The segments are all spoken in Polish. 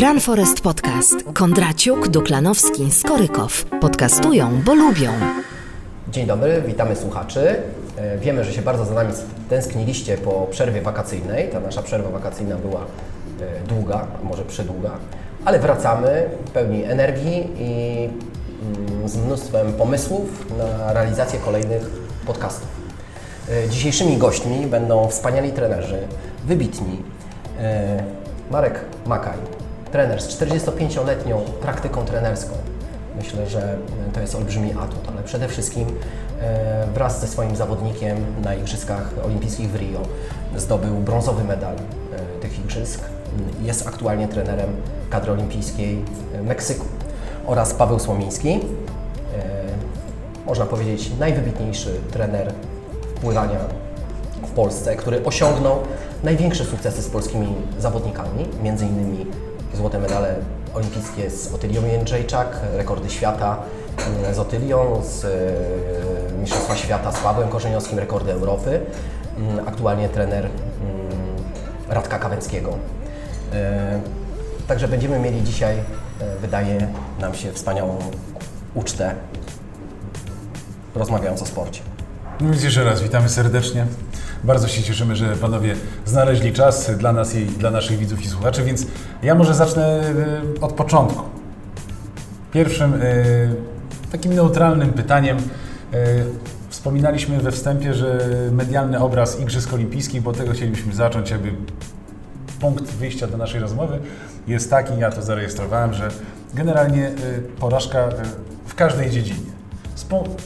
Run Forest Podcast. Kondraciuk, Duklanowski, Skorykow. Podcastują, bo lubią. Dzień dobry, witamy słuchaczy. E, Wiemy, że się bardzo za nami tęskniliście po przerwie wakacyjnej. Ta nasza przerwa wakacyjna była e, długa, a może przedługa, ale wracamy pełni energii i mm, z mnóstwem pomysłów na realizację kolejnych podcastów. E, Dzisiejszymi gośćmi będą wspaniali trenerzy, wybitni. Marek Makaj, trener z 45-letnią praktyką trenerską. Myślę, że to jest olbrzymi atut, ale przede wszystkim e, wraz ze swoim zawodnikiem na Igrzyskach Olimpijskich w Rio zdobył brązowy medal e, tych igrzysk. Jest aktualnie trenerem kadry olimpijskiej Meksyku. Oraz Paweł Słomiński, e, można powiedzieć najwybitniejszy trener pływania w Polsce, który osiągnął największe sukcesy z polskimi zawodnikami, między innymi złote medale olimpijskie z Otylią Jędrzejczak, rekordy świata mm, z Otylią, z e, Mistrzostwa Świata z Pawłem Korzeniowskim, rekordy Europy. Mm, Aktualnie trener mm, Radka Kawęckiego. E, Także będziemy mieli dzisiaj, e, wydaje nam się, wspaniałą ucztę rozmawiając o sporcie. No więc jeszcze raz witamy serdecznie. Bardzo się cieszymy, że panowie znaleźli czas dla nas i dla naszych widzów i słuchaczy, więc ja może zacznę y, od początku. Pierwszym y, takim neutralnym pytaniem. y, Wspominaliśmy we wstępie, że medialny obraz Igrzysk Olimpijskich, bo tego chcielibyśmy zacząć, jakby punkt wyjścia do naszej rozmowy jest taki, ja to zarejestrowałem, że generalnie porażka w każdej dziedzinie.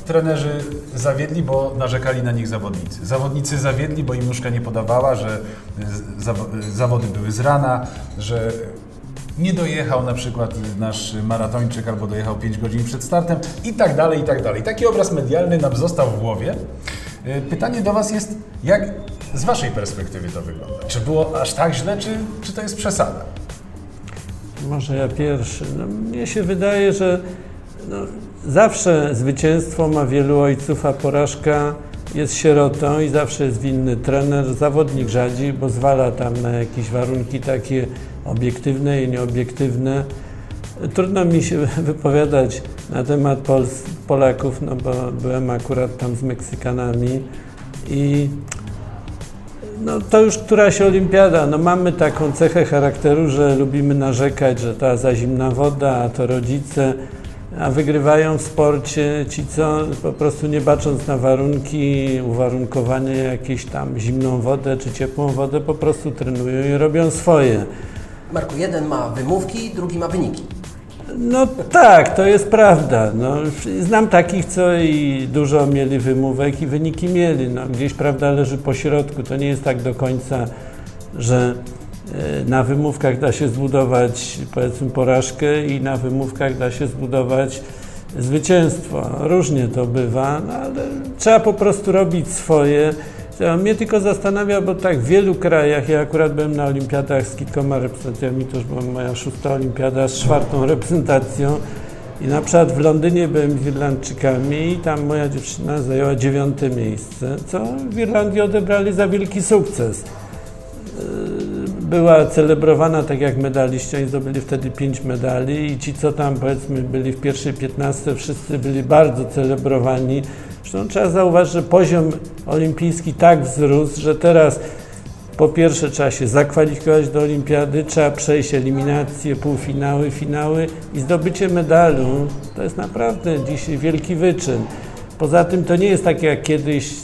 Trenerzy zawiedli, bo narzekali na nich zawodnicy. Zawodnicy zawiedli, bo im nóżka nie podawała, że zawo- y, zawody były z rana, że nie dojechał na przykład nasz maratończyk albo dojechał 5 godzin przed startem i tak dalej, i tak dalej. Taki obraz medialny nam został w głowie. Y, Pytanie do Was jest, jak z Waszej perspektywy to wygląda? Czy było aż tak źle, czy, czy to jest przesada? Może ja pierwszy. No, mnie się wydaje, że no, zawsze zwycięstwo ma wielu ojców, a porażka jest sierotą i zawsze jest winny trener. Zawodnik rzadziej, bo zwala tam na jakieś warunki takie obiektywne i nieobiektywne. Trudno mi się wypowiadać na temat Pols- Polaków, no bo byłem akurat tam z Meksykanami i no to już któraś olimpiada. No mamy taką cechę charakteru, że lubimy narzekać, że ta za zimna woda, a to rodzice, a wygrywają w sporcie ci, co po prostu nie bacząc na warunki, uwarunkowanie jakieś tam zimną wodę czy ciepłą wodę, po prostu trenują i robią swoje. Marku, jeden ma wymówki, drugi ma wyniki. No tak, to jest prawda. No, znam takich, co i dużo mieli wymówek i wyniki mieli. No, gdzieś prawda leży po środku. To nie jest tak do końca, że na wymówkach da się zbudować powiedzmy porażkę i na wymówkach da się zbudować zwycięstwo. Różnie to bywa, no, ale trzeba po prostu robić swoje. Mnie tylko zastanawia, bo tak w wielu krajach, ja akurat byłem na olimpiadach z kilkoma reprezentacjami, to już była moja szósta olimpiada z czwartą reprezentacją i na przykład w Londynie byłem z Irlandczykami i tam moja dziewczyna zajęła dziewiąte miejsce, co w Irlandii odebrali za wielki sukces. Była celebrowana tak jak medaliści, oni zdobyli wtedy pięć medali i ci, co tam powiedzmy byli w pierwszej piętnastce, wszyscy byli bardzo celebrowani. Zresztą trzeba zauważyć, że poziom olimpijski tak wzrósł, że teraz po pierwsze trzeba się zakwalifikować do olimpiady, trzeba przejść eliminacje, półfinały, finały i zdobycie medalu to jest naprawdę dzisiaj wielki wyczyn. Poza tym to nie jest tak jak kiedyś,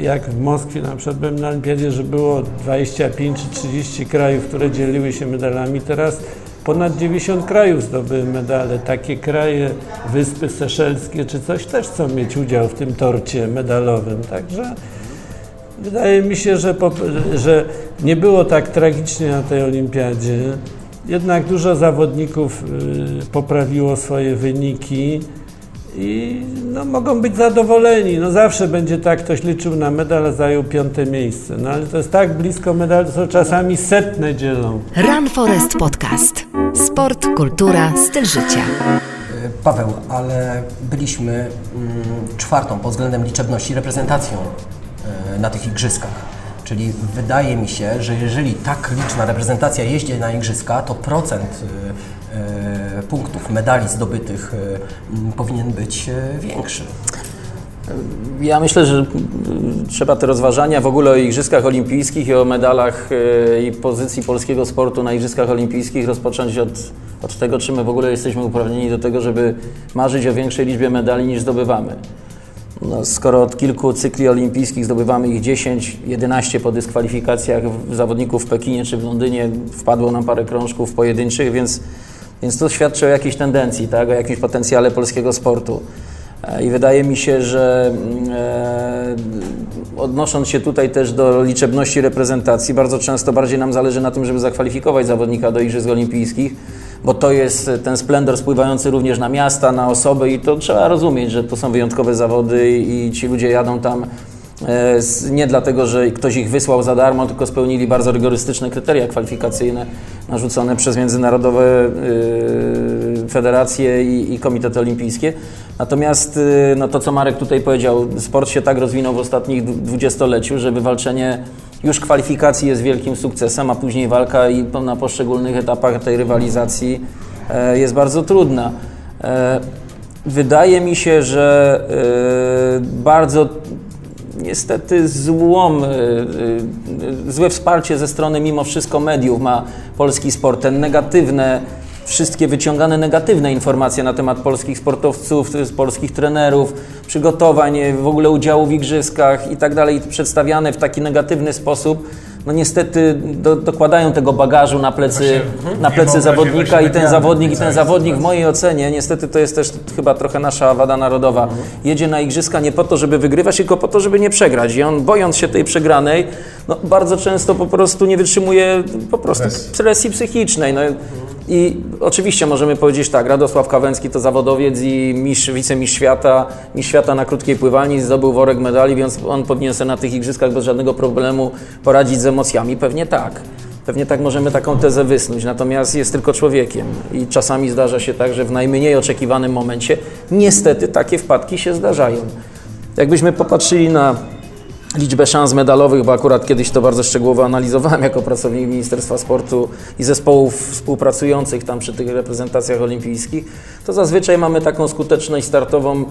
jak w Moskwie na przykład byłem na olimpiadzie, że było 25 czy 30 krajów, które dzieliły się medalami. Teraz ponad 90 krajów zdobyły medale. Takie kraje, Wyspy Seszelskie czy coś też chcą mieć udział w tym torcie medalowym. Także wydaje mi się, że, po, że nie było tak tragicznie na tej olimpiadzie. Jednak dużo zawodników y, poprawiło swoje wyniki i no, mogą być zadowoleni. No, zawsze będzie tak, ktoś liczył na medal, a zajął piąte miejsce. No ale to jest tak blisko medalu, co czasami setne dzielą. Run Forest Podcast. Sport, kultura, styl życia. E, Paweł, ale byliśmy mm, czwartą pod względem liczebności reprezentacją e, na tych igrzyskach. Czyli wydaje mi się, że jeżeli tak liczna reprezentacja jeździ na igrzyska, to procent y, y, punktów, medali zdobytych y, powinien być większy. Ja myślę, że trzeba te rozważania w ogóle o Igrzyskach Olimpijskich i o medalach i pozycji polskiego sportu na Igrzyskach Olimpijskich rozpocząć od, od tego, czy my w ogóle jesteśmy uprawnieni do tego, żeby marzyć o większej liczbie medali niż zdobywamy. No, skoro od kilku cykli olimpijskich zdobywamy ich 10, 11 po dyskwalifikacjach zawodników w Pekinie czy w Londynie, wpadło nam parę krążków pojedynczych, więc, więc to świadczy o jakiejś tendencji, tak? o jakimś potencjale polskiego sportu. E, I wydaje mi się, że mm, e, odnosząc się tutaj też do liczebności reprezentacji, bardzo często bardziej nam zależy na tym, żeby zakwalifikować zawodnika do Igrzysk Olimpijskich, bo to jest ten splendor spływający również na miasta, na osoby i to trzeba rozumieć, że to są wyjątkowe zawody i ci ludzie jadą tam e, nie dlatego, że ktoś ich wysłał za darmo, tylko spełnili bardzo rygorystyczne kryteria kwalifikacyjne narzucone przez międzynarodowe y, federacje i, komitety olimpijskie. Natomiast no to, co Marek tutaj powiedział, sport się tak rozwinął w ostatnich dwu- dwudziestoleciu, że wywalczenie już kwalifikacji jest wielkim sukcesem, a później walka i na poszczególnych etapach tej rywalizacji e, jest bardzo trudna. E, Wydaje mi się, że e, bardzo niestety złom, złe wsparcie ze strony mimo wszystko mediów ma polski sport. Negatywne, wszystkie wyciągane negatywne informacje na temat polskich sportowców, polskich trenerów, przygotowań, y, w ogóle udziału w igrzyskach i tak dalej, przedstawiane w taki negatywny sposób, no niestety do, dokładają tego bagażu na plecy, Właśnie, na nie plecy zawodnika i ten zawodnik, i ten zawodnik w mojej ocenie, niestety to jest też chyba trochę nasza wada narodowa, jedzie na igrzyska nie po to, żeby wygrywać, tylko po to, żeby nie przegrać. I on bojąc się tej przegranej, no, bardzo często po prostu nie wytrzymuje po prostu Presji. presji psychicznej. No, I oczywiście możemy powiedzieć tak, Radosław Kawęcki to zawodowiec i mistrz, wicemistrz świata, mistrz świata na krótkiej pływalni, zdobył worek medali, więc on powinien sobie na tych igrzyskach bez żadnego problemu poradzić z emocjami. Pewnie tak. Pewnie tak możemy taką tezę wysnuć, natomiast jest tylko człowiekiem i czasami zdarza się tak, że w najmniej oczekiwanym momencie niestety takie wpadki się zdarzają. Jakbyśmy popatrzyli na liczbę szans medalowych, bo akurat kiedyś to bardzo szczegółowo analizowałem jako pracownik Ministerstwa Sportu i zespołów współpracujących tam przy tych reprezentacjach olimpijskich, to zazwyczaj mamy taką skuteczność startową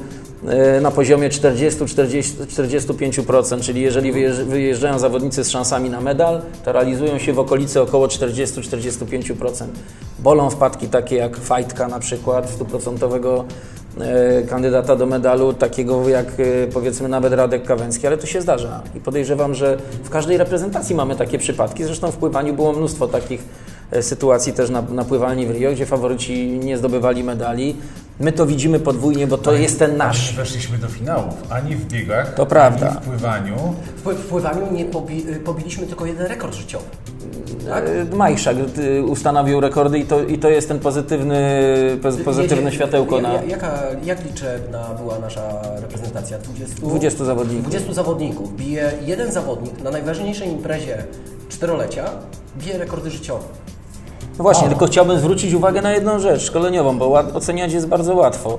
e, na poziomie 40-45%, czyli jeżeli wyjeżdż- wyjeżdżają zawodnicy z szansami na medal, to realizują się w okolicy około 40-45%. Bolą wpadki takie jak fajtka na przykład, stuprocentowego kandydata do medalu, takiego jak e, powiedzmy nawet Radek Kawęcki, ale to się zdarza i podejrzewam, że w każdej reprezentacji mamy takie przypadki, zresztą w pływaniu było mnóstwo takich e, sytuacji też na, na pływalni w Rio, gdzie faworyci nie zdobywali medali. My to widzimy podwójnie, bo to jest ten nasz. Nie weszliśmy do finałów, ani w biegach, To prawda. ani w pływaniu. W pły- w pływaniu nie pobi pobiliśmy tylko jeden rekord życiowy. Tak? E, Majszak e, ustanowił rekordy i to, i to jest ten pozytywny, poz- pozytywne światełko na ja- Jaka, jak liczebna była nasza reprezentacja? 20? 20 zawodników. 20 zawodników. Bije jeden zawodnik na najważniejszej imprezie czterolecia, bije rekordy życiowe. No właśnie, tylko chciałbym zwrócić uwagę na jedną rzecz szkoleniową, bo oceniać jest bardzo łatwo.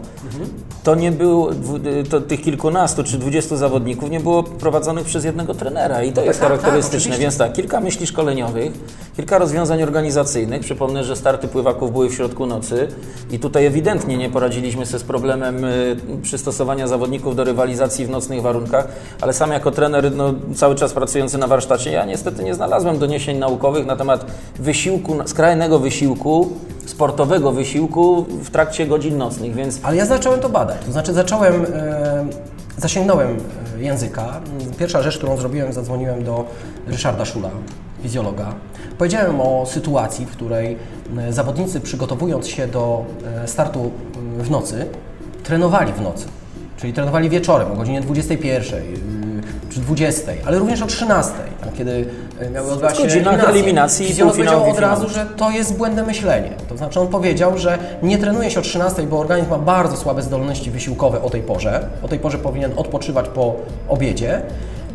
To nie było, y, to tych kilkunastu czy dwudziestu zawodników nie było prowadzonych przez jednego trenera i to jest tak, tak, charakterystyczne. Więc tak, kilka myśli szkoleniowych, kilka rozwiązań organizacyjnych. Przypomnę, że starty pływaków były w środku nocy i tutaj ewidentnie nie poradziliśmy sobie z problemem y, przystosowania zawodników do rywalizacji w nocnych warunkach, ale sam jako trener no, cały czas pracujący na warsztacie, ja niestety nie znalazłem doniesień naukowych na temat wysiłku, skrajnego wysiłku, sportowego wysiłku w trakcie godzin nocnych, więc Ale ja zacząłem to badać. To znaczy zacząłem, e, zasięgnąłem e, języka. Pierwsza rzecz, którą zrobiłem, zadzwoniłem do Ryszarda Szula, fizjologa. Powiedziałem o sytuacji, w której e, zawodnicy przygotowując się do startu w nocy, trenowali w nocy. Czyli trenowali wieczorem o godzinie 21 y, czy 20, ale również o 13, tam, kiedy y, miały odbywać się godzinach eliminacji i powiedział od razu, że to jest błędne myślenie. To znaczy on powiedział, że nie trenuje się o 13, bo organizm ma bardzo słabe zdolności wysiłkowe o tej porze. O tej porze powinien odpoczywać po obiedzie.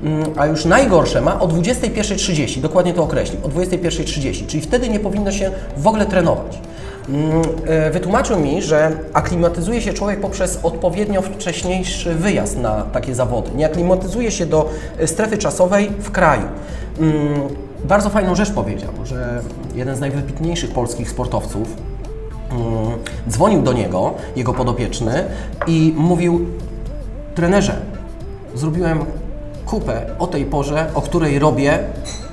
Mm, A już najgorsze ma o 21.30, dokładnie to określił, o 21.30, czyli wtedy nie powinno się w ogóle trenować. Mm, e, Wytłumaczył mi, że aklimatyzuje się człowiek poprzez odpowiednio wcześniejszy wyjazd na takie zawody. Nie aklimatyzuje się do strefy czasowej w kraju. Mm, Bardzo fajną rzecz powiedział, że jeden z najwybitniejszych polskich sportowców mm, dzwonił do niego, jego podopieczny i mówił trenerze, zrobiłem kupę o tej porze, o której robię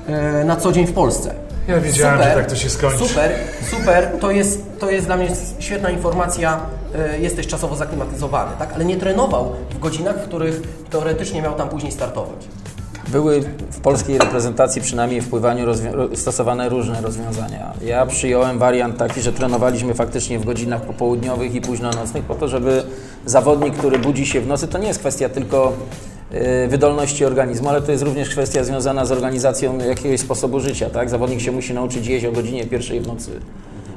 e, na co dzień w Polsce. Ja wiedziałem, że tak to się skończy. Super, super, to jest, to jest dla mnie świetna informacja, e, jesteś czasowo zaklimatyzowany, tak? Ale nie trenował w godzinach, w których teoretycznie miał tam później startować. Były w polskiej reprezentacji, przynajmniej w pływaniu, stosowane różne rozwiązania. Ja przyjąłem wariant taki, że trenowaliśmy faktycznie w godzinach popołudniowych i późnonocnych po to, żeby zawodnik, który budzi się w nocy, to nie jest kwestia tylko wydolności organizmu, ale to jest również kwestia związana z organizacją jakiegoś sposobu życia. Tak? Zawodnik się musi nauczyć jeść o godzinie pierwszej w nocy,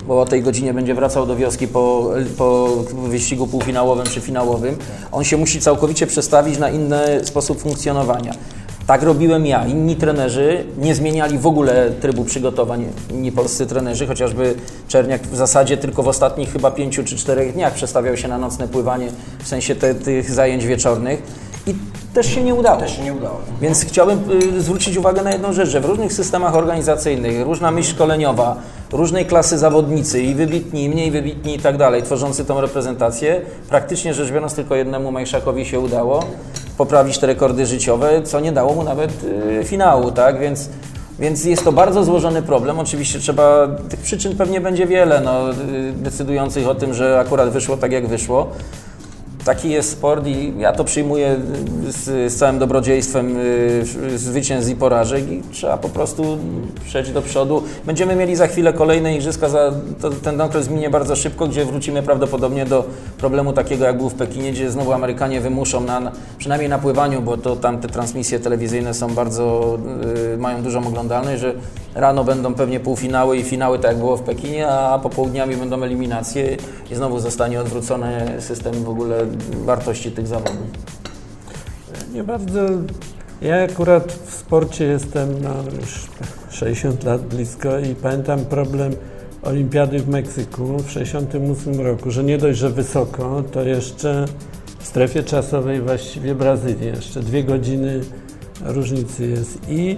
bo o tej godzinie będzie wracał do wioski po, po wyścigu półfinałowym czy finałowym. On się musi całkowicie przestawić na inny sposób funkcjonowania. Tak robiłem ja. Inni trenerzy nie zmieniali w ogóle trybu przygotowań, inni polscy trenerzy, chociażby Czerniak w zasadzie tylko w ostatnich chyba pięciu czy czterech dniach przestawiał się na nocne pływanie, w sensie te, tych zajęć wieczornych i też się nie udało. Też się nie udało. Więc chciałbym y, zwrócić uwagę na jedną rzecz, że w różnych systemach organizacyjnych, różna myśl szkoleniowa, różnej klasy zawodnicy i wybitni, i mniej wybitni i tak dalej, tworzący tą reprezentację, praktycznie rzecz biorąc tylko jednemu Majszakowi się udało poprawić te rekordy życiowe, co nie dało mu nawet y, finału, tak? Więc, więc jest to bardzo złożony problem. Oczywiście trzeba, tych przyczyn pewnie będzie wiele, no, y, decydujących o tym, że akurat wyszło tak, jak wyszło. Taki jest sport i ja to przyjmuję z, z całym dobrodziejstwem y, zwycięstw i porażek i trzeba po prostu przejść do przodu. Będziemy mieli za chwilę kolejne igrzyska, za, to, ten okres minie bardzo szybko, gdzie wrócimy prawdopodobnie do problemu takiego jak był w Pekinie, gdzie znowu Amerykanie wymuszą na, na przynajmniej na pływaniu, bo to tam te transmisje telewizyjne są bardzo, y, mają dużą oglądalność, że rano będą pewnie półfinały i finały tak jak było w Pekinie, a popołudniami będą eliminacje i znowu zostanie odwrócony system w ogóle wartości tych zawodów. Nie bardzo. Ja akurat w sporcie jestem no, już 60 lat blisko i pamiętam problem Olimpiady w Meksyku w 68 roku, że nie dość, że wysoko, to jeszcze w strefie czasowej właściwie Brazylii, jeszcze dwie godziny różnicy jest i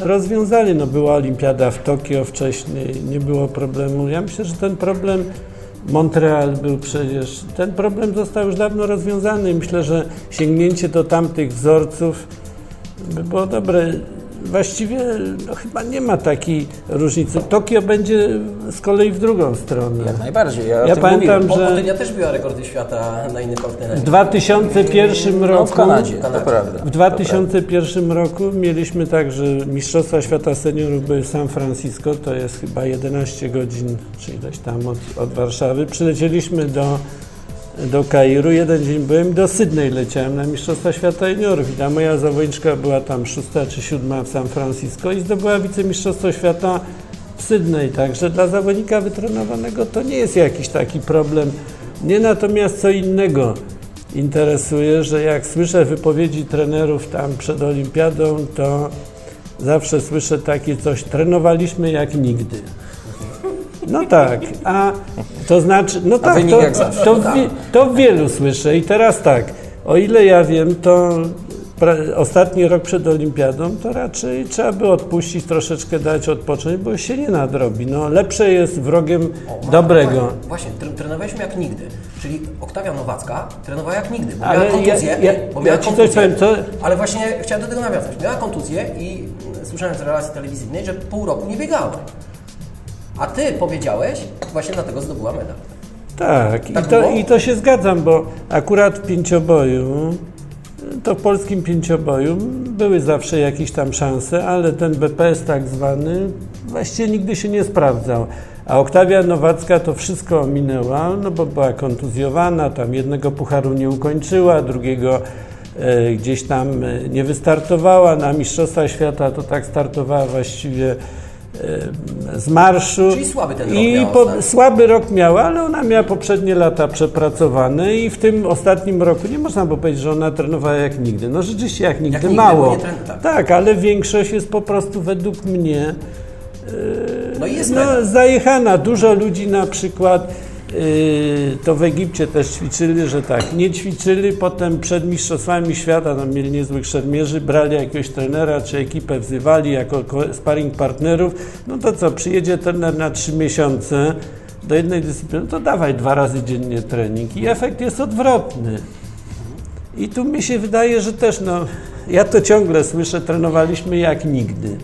rozwiązali, no była Olimpiada w Tokio wcześniej, nie było problemu. Ja myślę, że ten problem Montreal był przecież, ten problem został już dawno rozwiązany. Myślę, że sięgnięcie do tamtych wzorców by było dobre. Właściwie no, chyba nie ma takiej różnicy. Tokio będzie z kolei w drugą stronę. Jak najbardziej. Ja, o Ja tym pamiętam, mówiłem. że- Otylia też biła rekordy świata na innym W kontynencie. 2001 roku No, w Kanadzie, to Kanadzie. prawda. W 2001 roku mieliśmy tak, że Mistrzostwa Świata Seniorów były w San Francisco, to jest chyba 11 godzin, czy ileś tam od, od Warszawy. Przylecieliśmy do, do Kairu, jeden dzień byłem, do Sydney leciałem na Mistrzostwa Świata Juniorów i ta moja zawodniczka była tam szósta czy siódma w San Francisco i zdobyła wicemistrzostwo świata w Sydney, także dla zawodnika wytrenowanego to nie jest jakiś taki problem. Mnie natomiast co innego interesuje, że jak słyszę wypowiedzi trenerów tam przed olimpiadą, to zawsze słyszę takie coś, trenowaliśmy jak nigdy. No tak, a to znaczy, no tak, wynik to, jak zawsze. to, to wielu słyszę i teraz tak, o ile ja wiem, to pra- ostatni rok przed olimpiadą, to raczej trzeba by odpuścić, troszeczkę dać odpocząć, bo się nie nadrobi. No, lepsze jest wrogiem O, dobrego. Właśnie, właśnie tre- trenowaliśmy jak nigdy. Czyli Oktawia Nowacka trenowała jak nigdy, bo Ale miała kontuzję. ja- ja- bo ja miała coś kontuzję powiem, co- Ale właśnie chciałem do tego nawiązać. Miała kontuzję i słyszałem z relacji telewizyjnej, że pół roku nie biegała. A ty powiedziałeś, właśnie dlatego zdobyła medal. Tak, i Tak to, i to się zgadzam, bo akurat w pięcioboju, to w polskim pięcioboju były zawsze jakieś tam szanse, ale ten BPS tak zwany właściwie nigdy się nie sprawdzał. A Oktawia Nowacka to wszystko ominęła, no bo była kontuzjowana, tam jednego pucharu nie ukończyła, drugiego e, gdzieś tam e, nie wystartowała. Na Mistrzostwa Świata to tak startowała właściwie z marszu. Czyli słaby ten rok I miała po, słaby rok miała, ale ona miała poprzednie lata przepracowane i w tym ostatnim roku nie można było powiedzieć, że ona trenowała jak nigdy. No rzeczywiście jak nigdy, nigdy, mało. tak. tak, ale większość jest po prostu według mnie No jest no, zajechana. Dużo ludzi na przykład to w Egipcie też ćwiczyli, że tak, nie ćwiczyli, potem przed Mistrzostwami Świata, tam mieli niezłych szermierzy, brali jakiegoś trenera czy ekipę wzywali jako ko- sparring partnerów, no to co, przyjedzie trener na trzy miesiące do jednej dyscypliny, to dawaj dwa razy dziennie trening i efekt jest odwrotny. I tu mi się wydaje, że też, no, ja to ciągle słyszę, trenowaliśmy jak nigdy.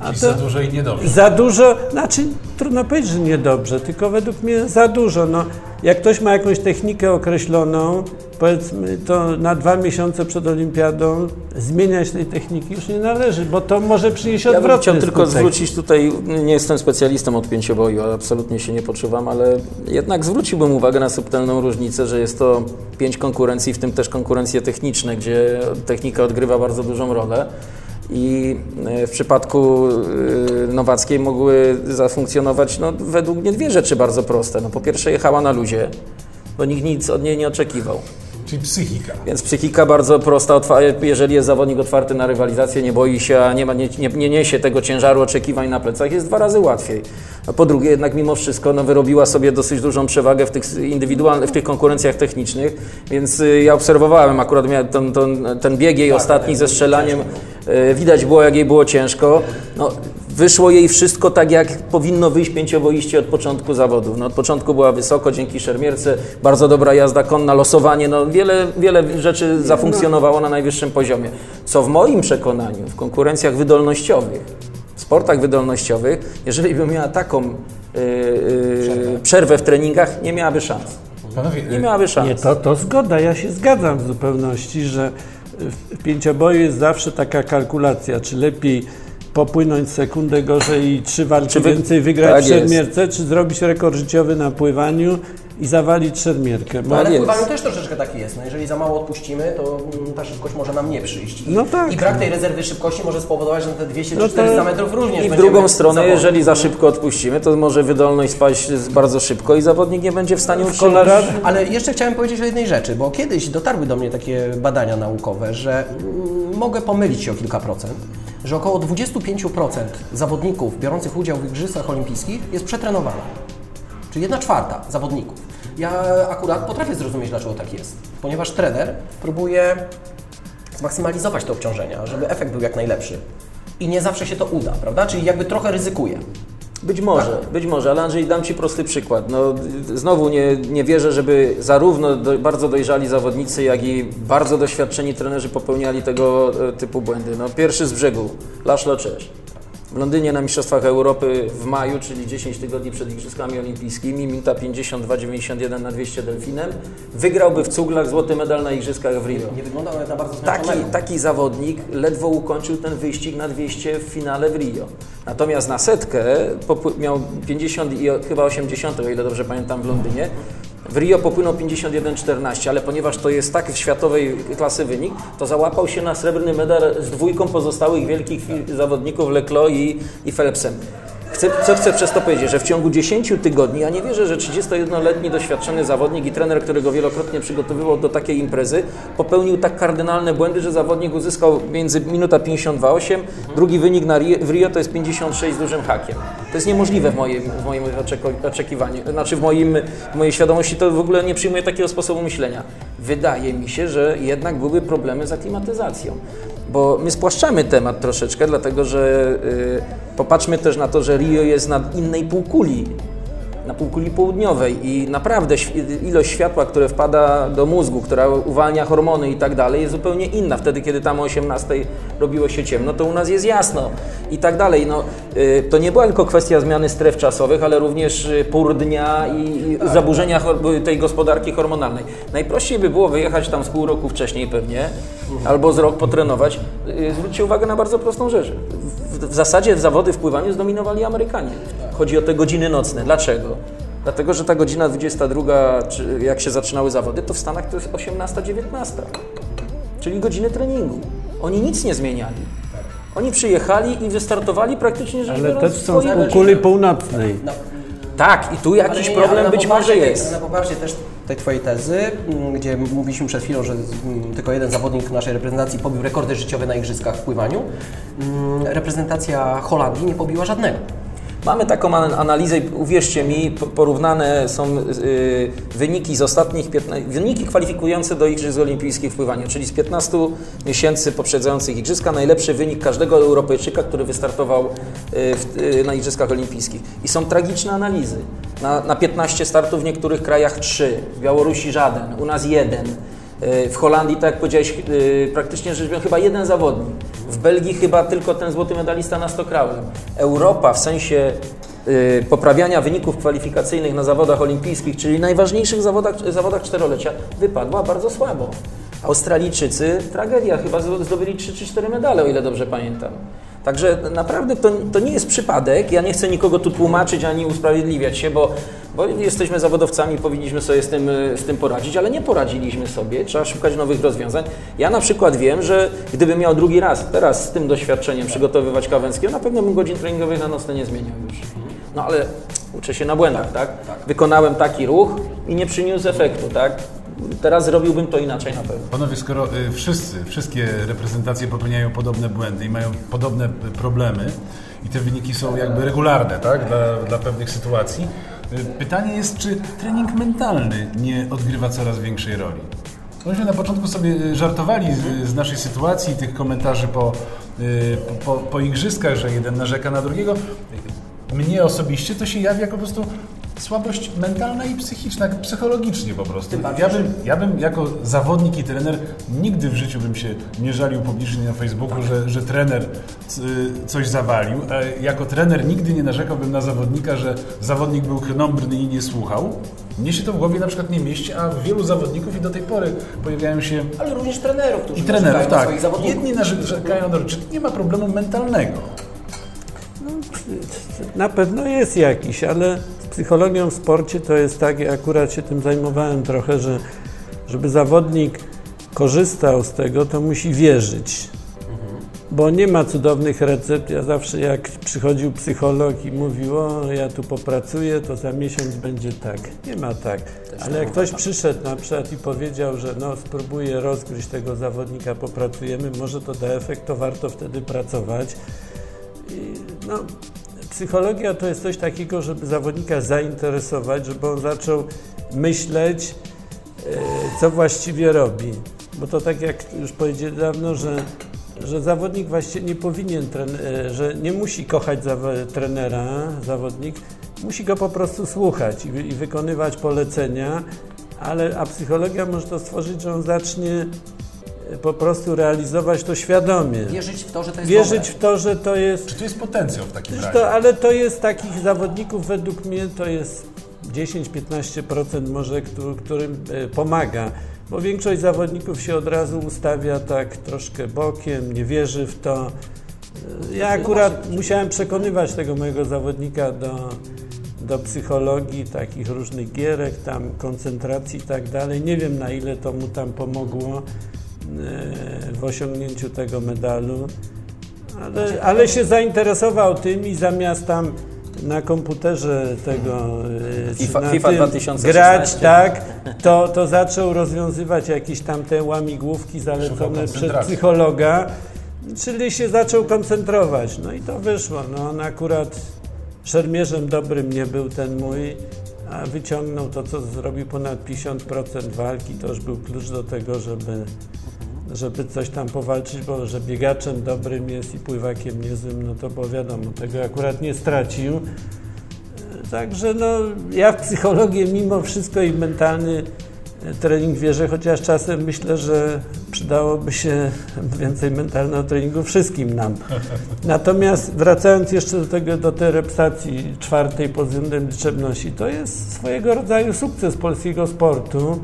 A Czyli za dużo i niedobrze. za dużo, znaczy trudno powiedzieć, że niedobrze, tylko według mnie za dużo. No, jak ktoś ma jakąś technikę określoną, powiedzmy to na dwa miesiące przed olimpiadą, zmieniać tej techniki już nie należy, bo to może przynieść Ja bym odwrotny chciał tylko skutek. zwrócić tutaj, nie jestem specjalistą od pięcioboju, absolutnie się nie poczuwam, ale jednak zwróciłbym uwagę na subtelną różnicę, że jest to pięć konkurencji, w tym też konkurencje techniczne, gdzie technika odgrywa bardzo dużą rolę. I e, w przypadku e, Nowackiej mogły zafunkcjonować no, według mnie dwie rzeczy bardzo proste. No, po pierwsze jechała na luzie, bo nikt nic od niej nie oczekiwał. Czyli psychika. Więc psychika bardzo prosta, jeżeli jest zawodnik otwarty na rywalizację, nie boi się, a nie, ma, nie, nie, nie niesie tego ciężaru oczekiwań na plecach, jest dwa razy łatwiej. A po drugie, jednak mimo wszystko no, wyrobiła sobie dosyć dużą przewagę w tych indywidualnych, w tych konkurencjach technicznych, więc y, ja obserwowałem, akurat ten, ten, ten bieg jej ostatni ze strzelaniem, widać było jak jej było ciężko. No, Wyszło jej wszystko tak, jak powinno wyjść pięcioboiście od początku zawodów. No, od początku była wysoko, dzięki szermierce, bardzo dobra jazda konna, losowanie, no, wiele, wiele rzeczy zafunkcjonowało na najwyższym poziomie. Co w moim przekonaniu, w konkurencjach wydolnościowych, w sportach wydolnościowych, jeżeli by miała taką yy, yy, przerwę w treningach, nie miałaby szans. Panowie, Nie miałaby szans. Nie, to, to zgoda, ja się zgadzam w zupełności, że w pięcioboju jest zawsze taka kalkulacja, czy lepiej popłynąć sekundę gorzej i trzy walki wy- więcej wygrać tak w jest. szermierce, czy zrobić rekord życiowy na pływaniu i zawalić szermierkę. No, ale w jest. pływaniu też troszeczkę taki jest. No, jeżeli za mało odpuścimy, to mm, ta szybkość może nam nie przyjść. I, No tak. I brak tej rezerwy szybkości może spowodować, że te 200 No czy to- 400 metrów również I w drugą stronę, jeżeli za szybko odpuścimy, to może wydolność spaść bardzo szybko i zawodnik nie będzie w stanie utrzymać. Kolorado, Ale jeszcze chciałem powiedzieć o jednej rzeczy, bo kiedyś dotarły do mnie takie badania naukowe, że mm, mogę pomylić się o kilka procent, że około 25% zawodników biorących udział w Igrzyskach Olimpijskich jest przetrenowana. Czyli jedna czwarta zawodników. Ja akurat potrafię zrozumieć, dlaczego tak jest, ponieważ trener próbuje zmaksymalizować te obciążenia, żeby efekt był jak najlepszy. I nie zawsze się to uda, prawda? Czyli jakby trochę ryzykuje. Być może, być może, ale Andrzej, dam Ci prosty przykład. No, znowu nie, nie wierzę, żeby zarówno do, bardzo dojrzali zawodnicy, jak i bardzo doświadczeni trenerzy popełniali tego e, typu błędy. No, pierwszy z brzegu, Laszlo Czesz. W Londynie na Mistrzostwach Europy w maju, czyli 10 tygodni przed Igrzyskami Olimpijskimi, minuta 52-91 na 200 delfinem, wygrałby w cuglach złoty medal na Igrzyskach w Rio. Nie wygląda on na bardzo Taki, taki zawodnik ledwo ukończył ten wyścig na 200 w finale w Rio. Natomiast na setkę miał 50 i chyba 80, o ile dobrze pamiętam, w Londynie. W Rio popłynął 51-14, ale ponieważ to jest tak światowej klasy wynik, to załapał się na srebrny medal z dwójką pozostałych wielkich zawodników Leclos i, i Phelpsem. Chcę, co chcę przez to powiedzieć, że w ciągu 10 tygodni, ja nie wierzę, że 31-letni doświadczony zawodnik i trener, którego wielokrotnie przygotowywał do takiej imprezy, popełnił tak kardynalne błędy, że zawodnik uzyskał między minuta 52,8, drugi wynik na Rio, w Rio to jest 56 z dużym hakiem. To jest niemożliwe w moim, w moim oczekiwaniu, znaczy w, moim, w mojej świadomości to w ogóle nie przyjmuję takiego sposobu myślenia. Wydaje mi się, że jednak były problemy z aklimatyzacją. Bo my spłaszczamy temat troszeczkę, dlatego że y, popatrzmy też na to, że Rio jest na innej półkuli, na półkuli południowej i naprawdę ilość światła, które wpada do mózgu, która uwalnia hormony i tak dalej, jest zupełnie inna. Wtedy, kiedy tam o 18 robiło się ciemno, to u nas jest jasno i tak dalej. No, y, to nie była tylko kwestia zmiany stref czasowych, ale również y, pór dnia i i zaburzenia hor- tej gospodarki hormonalnej. Najprościej by było wyjechać tam z pół roku wcześniej pewnie, albo z rok potrenować. Y, Zwróćcie uwagę na bardzo prostą rzecz. W, w zasadzie w zawody w pływaniu zdominowali Amerykanie. Chodzi o te godziny nocne. Dlaczego? Dlatego, że ta godzina 22, czy jak się zaczynały zawody, to w Stanach to jest 18-19. Czyli godziny treningu. Oni nic nie zmieniali. Oni przyjechali i wystartowali praktycznie rzecz ale też są z półkuli północnej. No, Tak, i tu ale jakiś nie, nie, problem ale być może jest. Na poparcie też tej Twojej tezy, m, gdzie mówiliśmy przed chwilą, że mm, tylko jeden zawodnik naszej reprezentacji pobił rekordy życiowe na igrzyskach w pływaniu, mm, reprezentacja Holandii nie pobiła żadnego. Mamy taką analizę, uwierzcie mi, porównane są y, wyniki z ostatnich 15, wyniki kwalifikujące do Igrzysk Olimpijskich w pływaniu, czyli z 15 miesięcy poprzedzających Igrzyska, najlepszy wynik każdego Europejczyka, który wystartował y, y, na Igrzyskach Olimpijskich. I są tragiczne analizy. Na, na 15 startów w niektórych krajach 3, w Białorusi żaden, u nas jeden. W Holandii, tak jak powiedziałeś, praktycznie rzecz biorąc, chyba jeden zawodnik. W Belgii chyba tylko ten złoty medalista na stokrałem. Europa w sensie y, poprawiania wyników kwalifikacyjnych na zawodach olimpijskich, czyli najważniejszych zawodach, zawodach czterolecia, wypadła bardzo słabo. Australijczycy, tragedia, chyba zdobyli 3 czy 4 medale, o ile dobrze pamiętam. Także naprawdę to, to nie jest przypadek. Ja nie chcę nikogo tu tłumaczyć ani usprawiedliwiać się, bo, bo jesteśmy zawodowcami, powinniśmy sobie z tym, z tym poradzić, ale nie poradziliśmy sobie. Trzeba szukać nowych rozwiązań. Ja na przykład wiem, że gdybym miał drugi raz, teraz z tym doświadczeniem przygotowywać Kawęckiego, na pewno bym godzin treningowych na nocne nie zmieniał już. No ale uczę się na błędach, tak? Wykonałem taki ruch i nie przyniósł efektu, tak? Teraz zrobiłbym to inaczej na pewno. Panowie, skoro y, wszyscy, wszystkie reprezentacje popełniają podobne błędy i mają podobne problemy i te wyniki są jakby regularne tak? dla, dla pewnych sytuacji, y, pytanie jest, czy trening mentalny nie odgrywa coraz większej roli? Myśmy na początku sobie y, żartowali z, z naszej sytuacji, tych komentarzy po, po, po igrzyskach, że jeden narzeka na drugiego. Mnie osobiście to się jawi jako po prostu słabość mentalna i psychiczna, psychologicznie po prostu. Ja bym, ja bym jako zawodnik i trener nigdy w życiu bym się nie żalił publicznie na Facebooku, że, że trener coś zawalił. Jako trener nigdy nie narzekałbym na zawodnika, że zawodnik był krnąbrny i nie słuchał. Mnie się to w głowie na przykład nie mieści, a wielu zawodników i do tej pory pojawiają się... Ale również trenerów, którzy I trenerów, tak. Jedni narzekają na czy nie ma problemu mentalnego. No, na pewno jest jakiś, ale psychologią w sporcie to jest tak, ja akurat się tym zajmowałem trochę, że żeby zawodnik korzystał z tego, to musi wierzyć. Bo nie ma cudownych recept. Ja zawsze jak przychodził psycholog i mówił, o ja tu popracuję, to za miesiąc będzie tak. Nie ma tak. Ale jak ktoś przyszedł na przykład i powiedział, że no spróbuję rozgryźć tego zawodnika, popracujemy, może to da efekt, to warto wtedy pracować. I no, psychologia to jest coś takiego, żeby zawodnika zainteresować, żeby on zaczął myśleć, e, co właściwie robi. Bo to tak jak już powiedziałem dawno, że, że zawodnik właściwie nie powinien, e, że nie musi kochać trenera, zawodnik, musi go po prostu słuchać i, i wykonywać polecenia, ale a psychologia może to stworzyć, że on zacznie po prostu realizować to świadomie. Wierzyć w to, że to jest Wierzyć dobre. w to, że to jest... Czy to jest potencjał w takim razie? To, ale to jest takich zawodników, według mnie to jest 10-15% może, którym e, pomaga. Bo większość zawodników się od razu ustawia tak troszkę bokiem, nie wierzy w to. E, ja akurat musiałem przekonywać tego mojego zawodnika do, do psychologii, takich różnych gierek, tam koncentracji i tak dalej. Nie wiem na ile to mu tam pomogło w osiągnięciu tego medalu, ale, ale się zainteresował tym i zamiast tam na komputerze tego e, FIFA, na FIFA 2016. grać, tak, to, to zaczął rozwiązywać jakieś tam te łamigłówki zalecone przez psychologa, czyli się zaczął koncentrować. No i to wyszło. No on akurat szermierzem dobrym nie był ten mój, a wyciągnął to, co zrobił ponad 50% walki. To już był klucz do tego, żeby żeby coś tam powalczyć, bo że biegaczem dobrym jest i pływakiem niezłym, no to bo wiadomo, tego akurat nie stracił. Także no, ja w psychologię mimo wszystko i mentalny e, trening wierzę, chociaż czasem myślę, że przydałoby się więcej mentalnego treningu wszystkim nam. Natomiast wracając jeszcze do tego, do tej repsacji czwartej pod względem liczebności, to jest swojego rodzaju sukces polskiego sportu,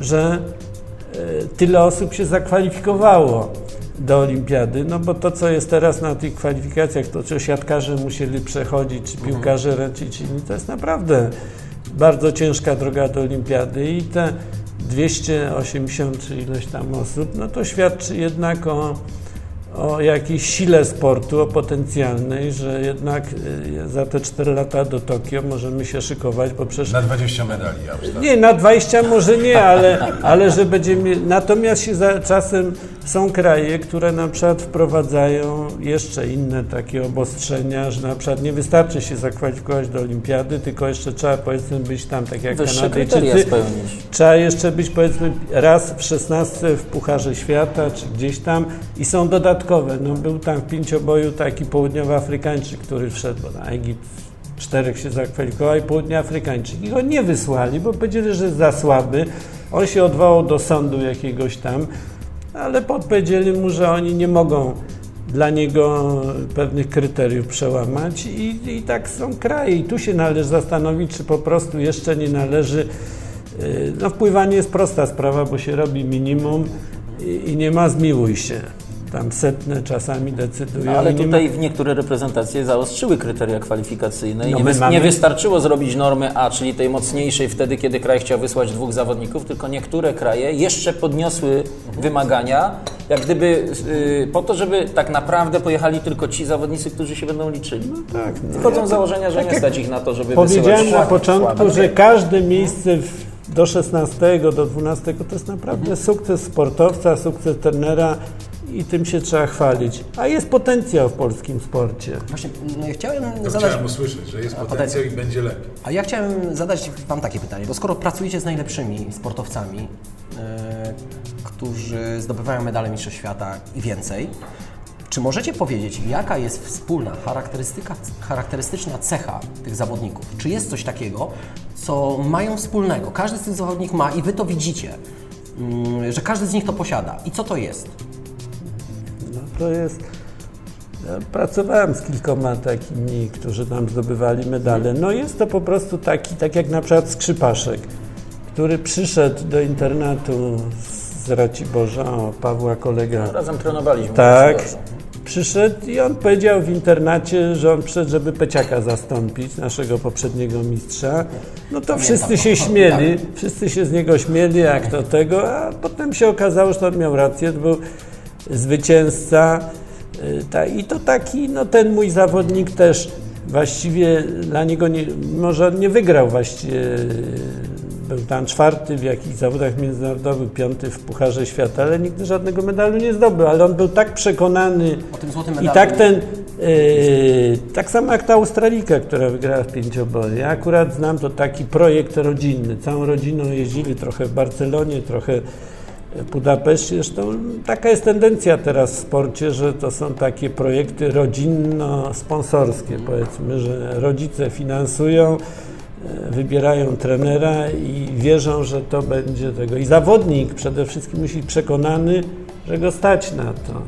że tyle osób się zakwalifikowało do olimpiady, no bo to, co jest teraz na tych kwalifikacjach, to co siatkarze musieli przechodzić, czy piłkarze ręczyć, to jest naprawdę bardzo ciężka droga do olimpiady. I te 280 czy ileś tam osób, no to świadczy jednak o o jakiejś sile sportu, o potencjalnej, że jednak y, za te 4 lata do Tokio możemy się szykować, bo przecież... Na 20 medali, ja Nie, na 20 może nie, ale, ale że będziemy... Natomiast się za, czasem są kraje, które na przykład wprowadzają jeszcze inne takie obostrzenia, że na przykład nie wystarczy się zakwalifikować do olimpiady, tylko jeszcze trzeba powiedzmy być tam, tak jak Wyższe Kanadyjczycy, spełnić. trzeba jeszcze być powiedzmy raz w 16 w Pucharze Świata, czy gdzieś tam i są dodatkowe. No, był tam w pięcioboju taki południowoafrykańczyk, który wszedł, na Egipt czterech się zakwalifikował i południoafrykańczyk. I go nie wysłali, bo powiedzieli, że jest za słaby. On się odwołał do sądu jakiegoś tam, ale podpowiedzieli mu, że oni nie mogą dla niego pewnych kryteriów przełamać i, i tak są kraje. I tu się należy zastanowić, czy po prostu jeszcze nie należy. yy, No, wpływanie jest prosta sprawa, bo się robi minimum i, i nie ma zmiłuj się. Tam setne czasami decydują. No, ale i nie tutaj ma... w niektóre reprezentacje zaostrzyły kryteria kwalifikacyjne i No nie, my wys- mamy- nie wystarczyło zrobić normy A, czyli tej mocniejszej wtedy, kiedy kraj chciał wysłać dwóch zawodników, tylko niektóre kraje jeszcze podniosły wymagania, jak gdyby y, po to, żeby tak naprawdę pojechali tylko ci zawodnicy, którzy się będą liczyli. tak, no, Wychodzą z założenia, że tak nie stać ich na to, żeby Powiedziałem wysyłać na początku, słabe. że każde miejsce w, do 16, do 12 to jest naprawdę sukces sportowca, sukces trenera i tym się trzeba chwalić. A jest potencjał w polskim sporcie. Właśnie mm, chciałem To zadać... chciałem usłyszeć, że jest potencjał i będzie lepiej. A ja chciałem zadać Wam takie pytanie, bo skoro pracujecie z najlepszymi sportowcami, e, którzy zdobywają medale Mistrzostw Świata i więcej, czy możecie powiedzieć, jaka jest wspólna charakterystyka, charakterystyczna cecha tych zawodników? Czy jest coś takiego, co mają wspólnego? Każdy z tych zawodników ma i Wy to widzicie, mm, że każdy z nich to posiada. I co to jest? No, to jest... Ja pracowałem z kilkoma takimi, którzy nam zdobywali medale. No jest to po prostu taki, tak jak na przykład Skrzypaszek, który przyszedł do internatu z Raciborza, o, Pawła kolega. Razem trenowaliśmy. Tak. bardzo. Przyszedł i on powiedział w internacie, że on przyszedł, żeby Peciaka zastąpić, naszego poprzedniego mistrza. No to wszyscy się śmieli, wszyscy się z niego śmieli, jak to tego, a potem się okazało, że on miał rację, to był zwycięzca. y, I to taki, no ten mój zawodnik też właściwie dla niego, nie, może nie wygrał właściwie, był tam czwarty w jakichś zawodach międzynarodowych, piąty w Pucharze Świata, ale nigdy żadnego medalu nie zdobył, ale on był tak przekonany i tak ten, yy, tak samo jak ta Australika, która wygrała w pięcioboju. Ja akurat znam to taki projekt rodzinny. Całą rodziną jeździli trochę w Barcelonie, trochę Budapeszcie. Zresztą taka jest tendencja teraz w sporcie, że to są takie projekty rodzinno-sponsorskie, powiedzmy, że rodzice finansują, e, wybierają trenera i wierzą, że to będzie tego. I zawodnik przede wszystkim musi być przekonany, że go stać na to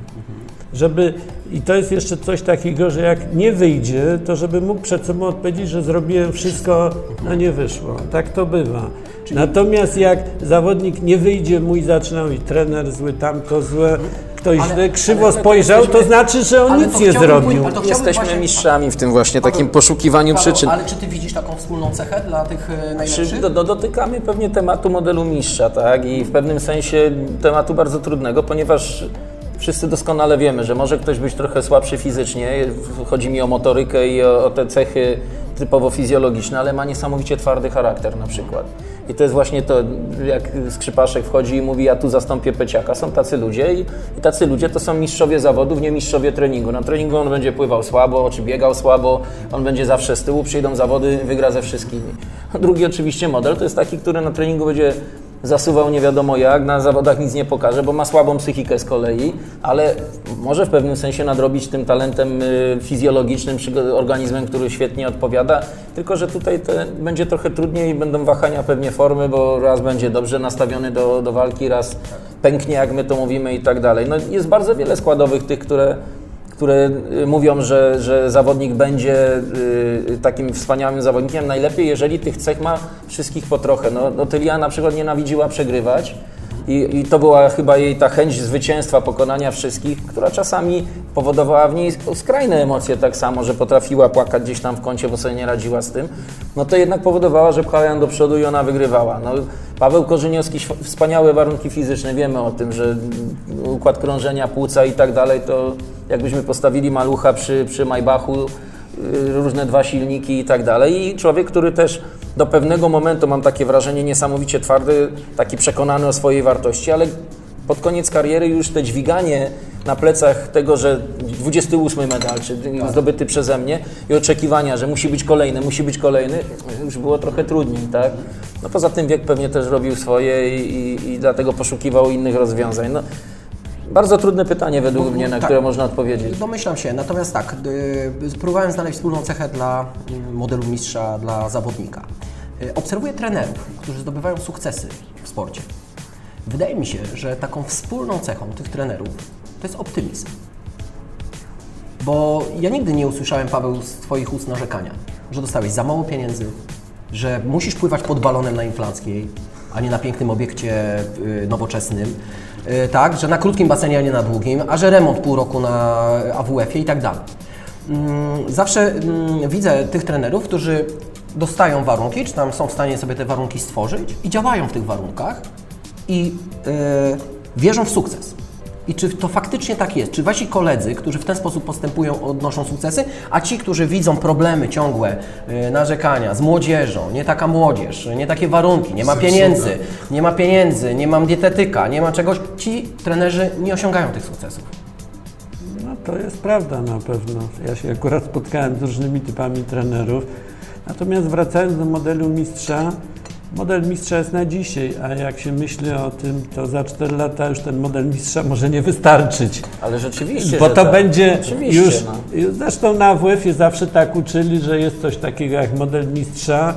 żeby, i to jest jeszcze coś takiego, że jak nie wyjdzie, to żeby mógł przed sobą odpowiedzieć, że zrobiłem wszystko, no nie wyszło. Tak to bywa. Natomiast jak zawodnik nie wyjdzie, mój zaczyna mówić, trener zły, tamto złe, ktoś Ale- źle krzywo ale spojrzał, to znaczy, że on nic nie zrobił. pójść- Jesteśmy właśnie- mistrzami w tym właśnie takim poszukiwaniu Paweł, przyczyn. Ale czy Ty widzisz taką wspólną cechę dla tych e, Czy najlepszych? do, do, dotykamy pewnie tematu modelu mistrza, tak? I w pewnym sensie tematu bardzo trudnego, ponieważ wszyscy doskonale wiemy, że może ktoś być trochę słabszy fizycznie, chodzi mi o motorykę i o, o te cechy typowo fizjologiczne, ale ma niesamowicie twardy charakter na przykład. I to jest właśnie to, jak Skrzypaszek wchodzi i mówi, ja tu zastąpię Peciaka. Są tacy ludzie i, i tacy ludzie to są mistrzowie zawodów, nie mistrzowie treningu. Na treningu on będzie pływał słabo, czy biegał słabo, on będzie zawsze z tyłu, przyjdą zawody, wygra ze wszystkimi. A drugi oczywiście model to jest taki, który na treningu będzie zasuwał nie wiadomo jak, na zawodach nic nie pokaże, bo ma słabą psychikę z kolei, ale może w pewnym sensie nadrobić tym talentem y, fizjologicznym, organizmem, który świetnie odpowiada, tylko że tutaj będzie trochę trudniej, będą wahania pewnie formy, bo raz będzie dobrze nastawiony do, do walki, raz pęknie, jak my to mówimy i tak dalej. No, jest bardzo wiele składowych tych, które które y, mówią, że, że zawodnik będzie y, takim wspaniałym zawodnikiem najlepiej, jeżeli tych cech ma wszystkich po trochę. No, no Tylia na przykład nienawidziła przegrywać i, i to była chyba jej ta chęć zwycięstwa, pokonania wszystkich, która czasami powodowała w niej skrajne emocje tak samo, że potrafiła płakać gdzieś tam w kącie, bo sobie nie radziła z tym. No to jednak powodowała, że pchała ją do przodu i ona wygrywała. No, Paweł Korzyniowski, wspaniałe warunki fizyczne, wiemy o tym, że układ krążenia płuca i tak dalej, to jakbyśmy postawili malucha przy, przy Maybachu, y, różne dwa silniki i tak dalej. I człowiek, który też do pewnego momentu, mam takie wrażenie, niesamowicie twardy, taki przekonany o swojej wartości, ale pod koniec kariery już te dźwiganie na plecach tego, że 28 medal, czy zdobyty przeze mnie i oczekiwania, że musi być kolejny, musi być kolejny, już było trochę trudniej, tak? No poza tym wiek pewnie też robił swoje i, i, i dlatego poszukiwał innych rozwiązań. No, bardzo trudne pytanie według mnie, na tak. które można odpowiedzieć. Domyślam się, natomiast tak, y, próbowałem znaleźć wspólną cechę dla y, modelu mistrza, dla zawodnika. Y, Obserwuję trenerów, którzy zdobywają sukcesy w sporcie. Wydaje mi się, że taką wspólną cechą tych trenerów to jest optymizm. Bo ja nigdy nie usłyszałem, Paweł, z Twoich ust narzekania, że dostałeś za mało pieniędzy, że musisz pływać pod balonem na inflanckiej, a nie na pięknym obiekcie y, nowoczesnym, y, tak, że na krótkim basenie, a nie na długim, a że remont pół roku na AWF-ie i tak dalej. Mm, Zawsze mm, widzę tych trenerów, którzy dostają warunki, czy tam są w stanie sobie te warunki stworzyć i działają w tych warunkach i y, wierzą w sukces. I czy to faktycznie tak jest? Czy wasi koledzy, którzy w ten sposób postępują, odnoszą sukcesy, a ci, którzy widzą problemy ciągłe, y, narzekania z młodzieżą, nie taka młodzież, nie takie warunki, nie ma pieniędzy, nie ma pieniędzy, nie mam dietetyka, nie ma czegoś, ci trenerzy nie osiągają tych sukcesów. No to jest prawda na pewno. Ja się akurat spotkałem z różnymi typami trenerów. Natomiast wracając do modelu mistrza, model mistrza jest na dzisiaj, a jak się myśli o tym, to za 4 lata już ten model mistrza może nie wystarczyć. Ale rzeczywiście, Bo to tak. będzie Oczywiście, już. no. Zresztą na AWF-ie zawsze tak uczyli, że jest coś takiego jak model mistrza.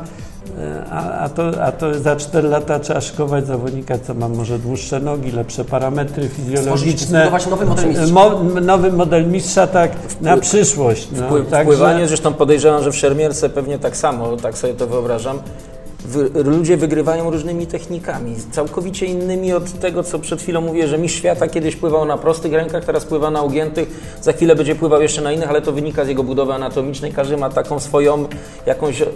e, A, a, to, a to za 4 lata trzeba szykować zawodnika, co ma może dłuższe nogi, lepsze parametry fizjologiczne. nowy model mistrza. Mo, nowy model mistrza tak na przyszłość. No, także- wpływanie, zresztą podejrzewam, że w szermierce pewnie tak samo, tak sobie to wyobrażam. Wy, ludzie wygrywają różnymi technikami, całkowicie innymi od tego, co przed chwilą mówię, że mistrz świata kiedyś pływał na prostych rękach, teraz pływa na ugiętych, za chwilę będzie pływał jeszcze na innych, ale to wynika z jego budowy anatomicznej. Każdy ma taką swoją, jakąś yy,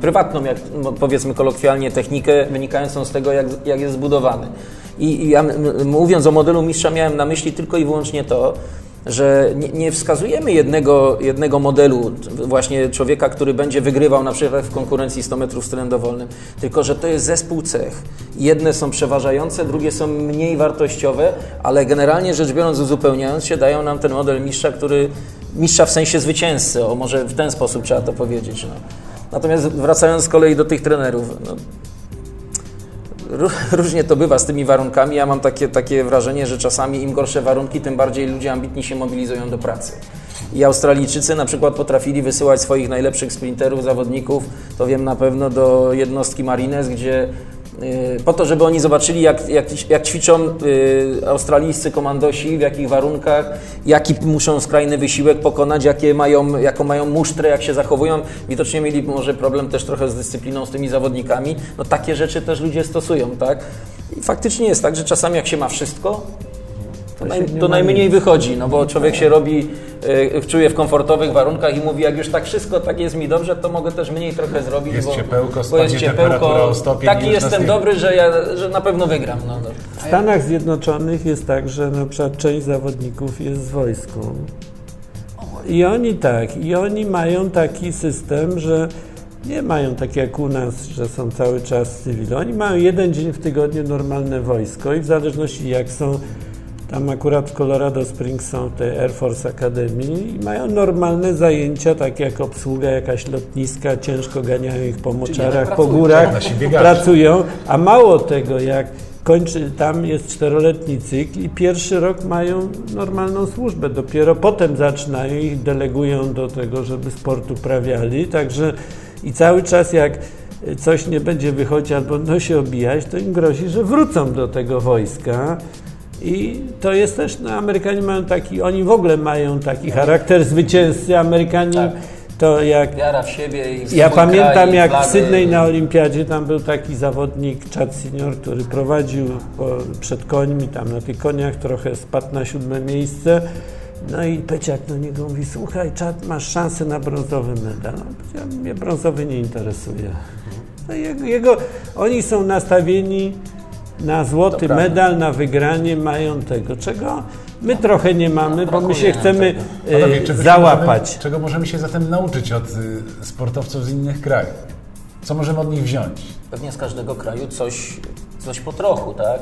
prywatną, jak no, powiedzmy kolokwialnie, technikę wynikającą z tego, jak, jak jest zbudowany. I, i ja mówiąc o modelu mistrza, miałem na myśli tylko i wyłącznie to, że nie, nie wskazujemy jednego, jednego modelu, właśnie człowieka, który będzie wygrywał na przykład w konkurencji 100 metrów stylem dowolnym, tylko że to jest zespół cech. Jedne są przeważające, drugie są mniej wartościowe, ale generalnie rzecz biorąc, uzupełniając się, dają nam ten model mistrza, który mistrza w sensie zwycięzcy, o może w ten sposób trzeba to powiedzieć. No. Natomiast wracając z kolei do tych trenerów, no, Różnie to bywa z tymi warunkami. Ja mam takie, takie wrażenie, że czasami im gorsze warunki, tym bardziej ludzie ambitni się mobilizują do pracy. I Australijczycy na przykład potrafili wysyłać swoich najlepszych sprinterów, zawodników, to wiem na pewno, do jednostki Marines, gdzie po to, żeby oni zobaczyli, jak, jak, jak ćwiczą y, australijscy komandosi, w jakich warunkach, jaki muszą skrajny wysiłek pokonać, jakie mają, jaką mają musztrę, jak się zachowują. Widocznie mieli może problem też trochę z dyscypliną z tymi zawodnikami. No takie rzeczy też ludzie stosują, tak? I faktycznie jest tak, że czasami jak się ma wszystko, to, naj, to najmniej wychodzi, no bo człowiek się robi, y, czuje w komfortowych warunkach i mówi, jak już tak wszystko, tak jest mi dobrze, to mogę też mniej trochę zrobić, Jest bo, ciepełko, bo jest ciepełko, stopień taki jestem nie- dobry, że, ja, że na pewno wygram. No, no. W Stanach Zjednoczonych jest tak, że na przykład część zawodników jest z wojsku. I oni tak, i oni mają taki system, że nie mają tak jak u nas, że są cały czas w cywilu. Oni mają jeden dzień w tygodniu normalne wojsko i w zależności jak są, tam akurat w Colorado Springs są te Air Force Academy i mają normalne zajęcia, tak jak obsługa jakaś lotniska, ciężko ganiają ich po moczarach, po górach, pracują, a mało tego, jak kończy, tam jest czteroletni cykl i pierwszy rok mają normalną służbę. Dopiero potem zaczynają ich delegują do tego, żeby sport uprawiali. Także i cały czas jak coś nie będzie wychodzić albo no się obijać, to im grozi, że wrócą do tego wojska. I to jest też, no Amerykanie mają taki, oni w ogóle mają taki charakter zwycięzcy. Amerykanie to jak Wiara w siebie i w ja pamiętam kraj, jak w. Sydney na olimpiadzie, tam był taki zawodnik Chad Senior, który prowadził po, przed końmi, tam na tych koniach trochę spadł na siódme miejsce. No i Peciak do niego mówi, słuchaj Chad, masz szansę na brązowy medal. No, powiedziałem, mnie brązowy nie interesuje. No, jego, jego, oni są nastawieni na złoty medal, na wygranie, mają tego, czego my trochę nie mamy, bo my się chcemy e, Panowie, czego załapać. Możemy, czego możemy się zatem nauczyć od y, sportowców z innych krajów? Co możemy od nich wziąć? Pewnie z każdego kraju coś, coś po trochu, tak?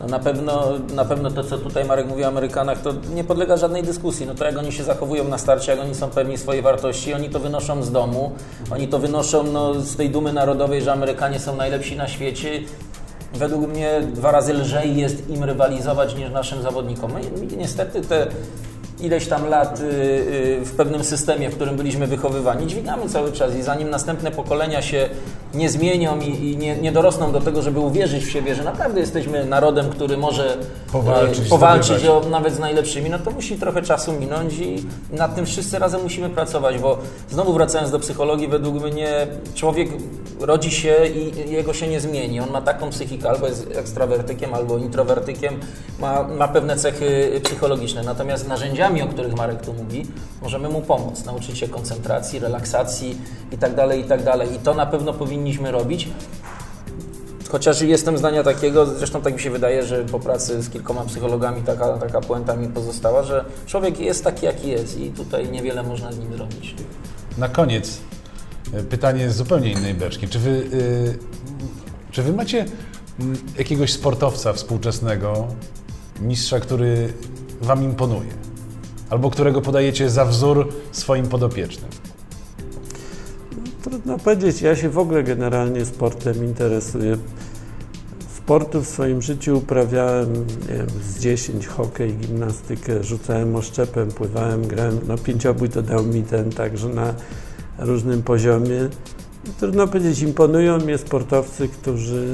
No na, pewno, na pewno to, co tutaj Marek mówi o Amerykanach, to nie podlega żadnej dyskusji. No to jak oni się zachowują na starcie, jak oni są pewni swojej wartości, oni to wynoszą z domu, oni to wynoszą no, z tej dumy narodowej, że Amerykanie są najlepsi na świecie. Według mnie dwa razy lżej jest im rywalizować niż naszym zawodnikom. No i niestety te ileś tam lat y, y, w pewnym systemie, w którym byliśmy wychowywani, dźwigamy cały czas i zanim następne pokolenia się nie zmienią i, nie, nie, dorosną do tego, żeby uwierzyć w siebie, że naprawdę jesteśmy narodem, który może powalczyć, y, powalczyć o, nawet z najlepszymi, no to musi trochę czasu minąć i nad tym wszyscy razem musimy pracować, bo znowu wracając do psychologii, według mnie człowiek rodzi się i jego się nie zmieni. On ma taką psychikę, albo jest ekstrawertykiem, albo introwertykiem, ma, ma pewne cechy psychologiczne. Natomiast narzędziami, o których Marek tu mówi, możemy mu pomóc, nauczyć się koncentracji, relaksacji itd., tak itd. Tak I to na pewno powinniśmy robić. Chociaż jestem zdania takiego, zresztą tak mi się wydaje, że po pracy z kilkoma psychologami taka, taka puenta mi pozostała, że człowiek jest taki, jaki jest i tutaj niewiele można z nim zrobić. Na koniec pytanie z zupełnie innej beczki. Czy wy, yy, czy wy macie jakiegoś sportowca współczesnego, mistrza, który wam imponuje? Albo którego podajecie za wzór swoim podopiecznym? Trudno powiedzieć. Ja się w ogóle generalnie sportem interesuję. Sportu w swoim życiu uprawiałem wiem, z 10, hokej, gimnastykę, rzucałem oszczepem, pływałem, grałem. No pięciobój to dał mi ten, także na różnym poziomie. Trudno powiedzieć, imponują mnie sportowcy, którzy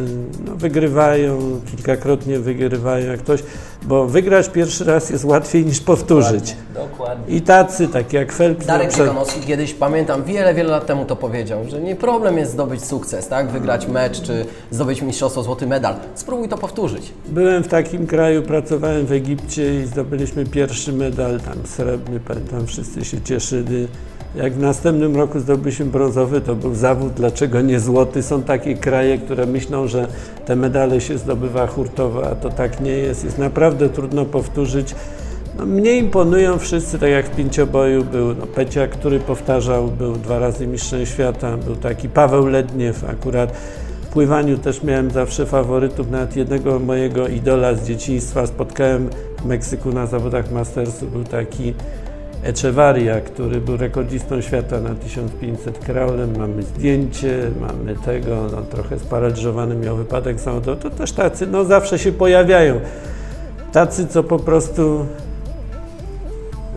no, wygrywają, kilkakrotnie wygrywają jak ktoś, bo wygrać pierwszy raz jest łatwiej niż powtórzyć. Dokładnie. dokładnie. I tacy, tak jak Phelps. Darek Ciekanowski kiedyś, pamiętam, wiele, wiele lat temu to powiedział, że nie problem jest zdobyć sukces, tak? Wygrać mecz czy zdobyć mistrzostwo, złoty medal. Spróbuj to powtórzyć. Byłem w takim kraju, pracowałem w Egipcie i zdobyliśmy pierwszy medal, tam srebrny, pamiętam, wszyscy się cieszyli. Jak w następnym roku zdobyliśmy brązowy, to był zawód, dlaczego nie złoty. Są takie kraje, które myślą, że te medale się zdobywa hurtowo, a to tak nie jest. Jest naprawdę trudno powtórzyć. No, mnie imponują wszyscy, tak jak w pięcioboju był no, Pecia, który powtarzał, był dwa razy mistrzem świata, był taki Paweł Ledniew akurat. W pływaniu też miałem zawsze faworytów, nawet jednego mojego idola z dzieciństwa spotkałem w Meksyku na zawodach Mastersu, był taki Echevarria, który był rekordzistą świata na 1500 kraulem. Mamy zdjęcie, mamy tego, no, trochę sparaliżowany miał wypadek samochodowy. To też tacy, no zawsze się pojawiają. Tacy, co po prostu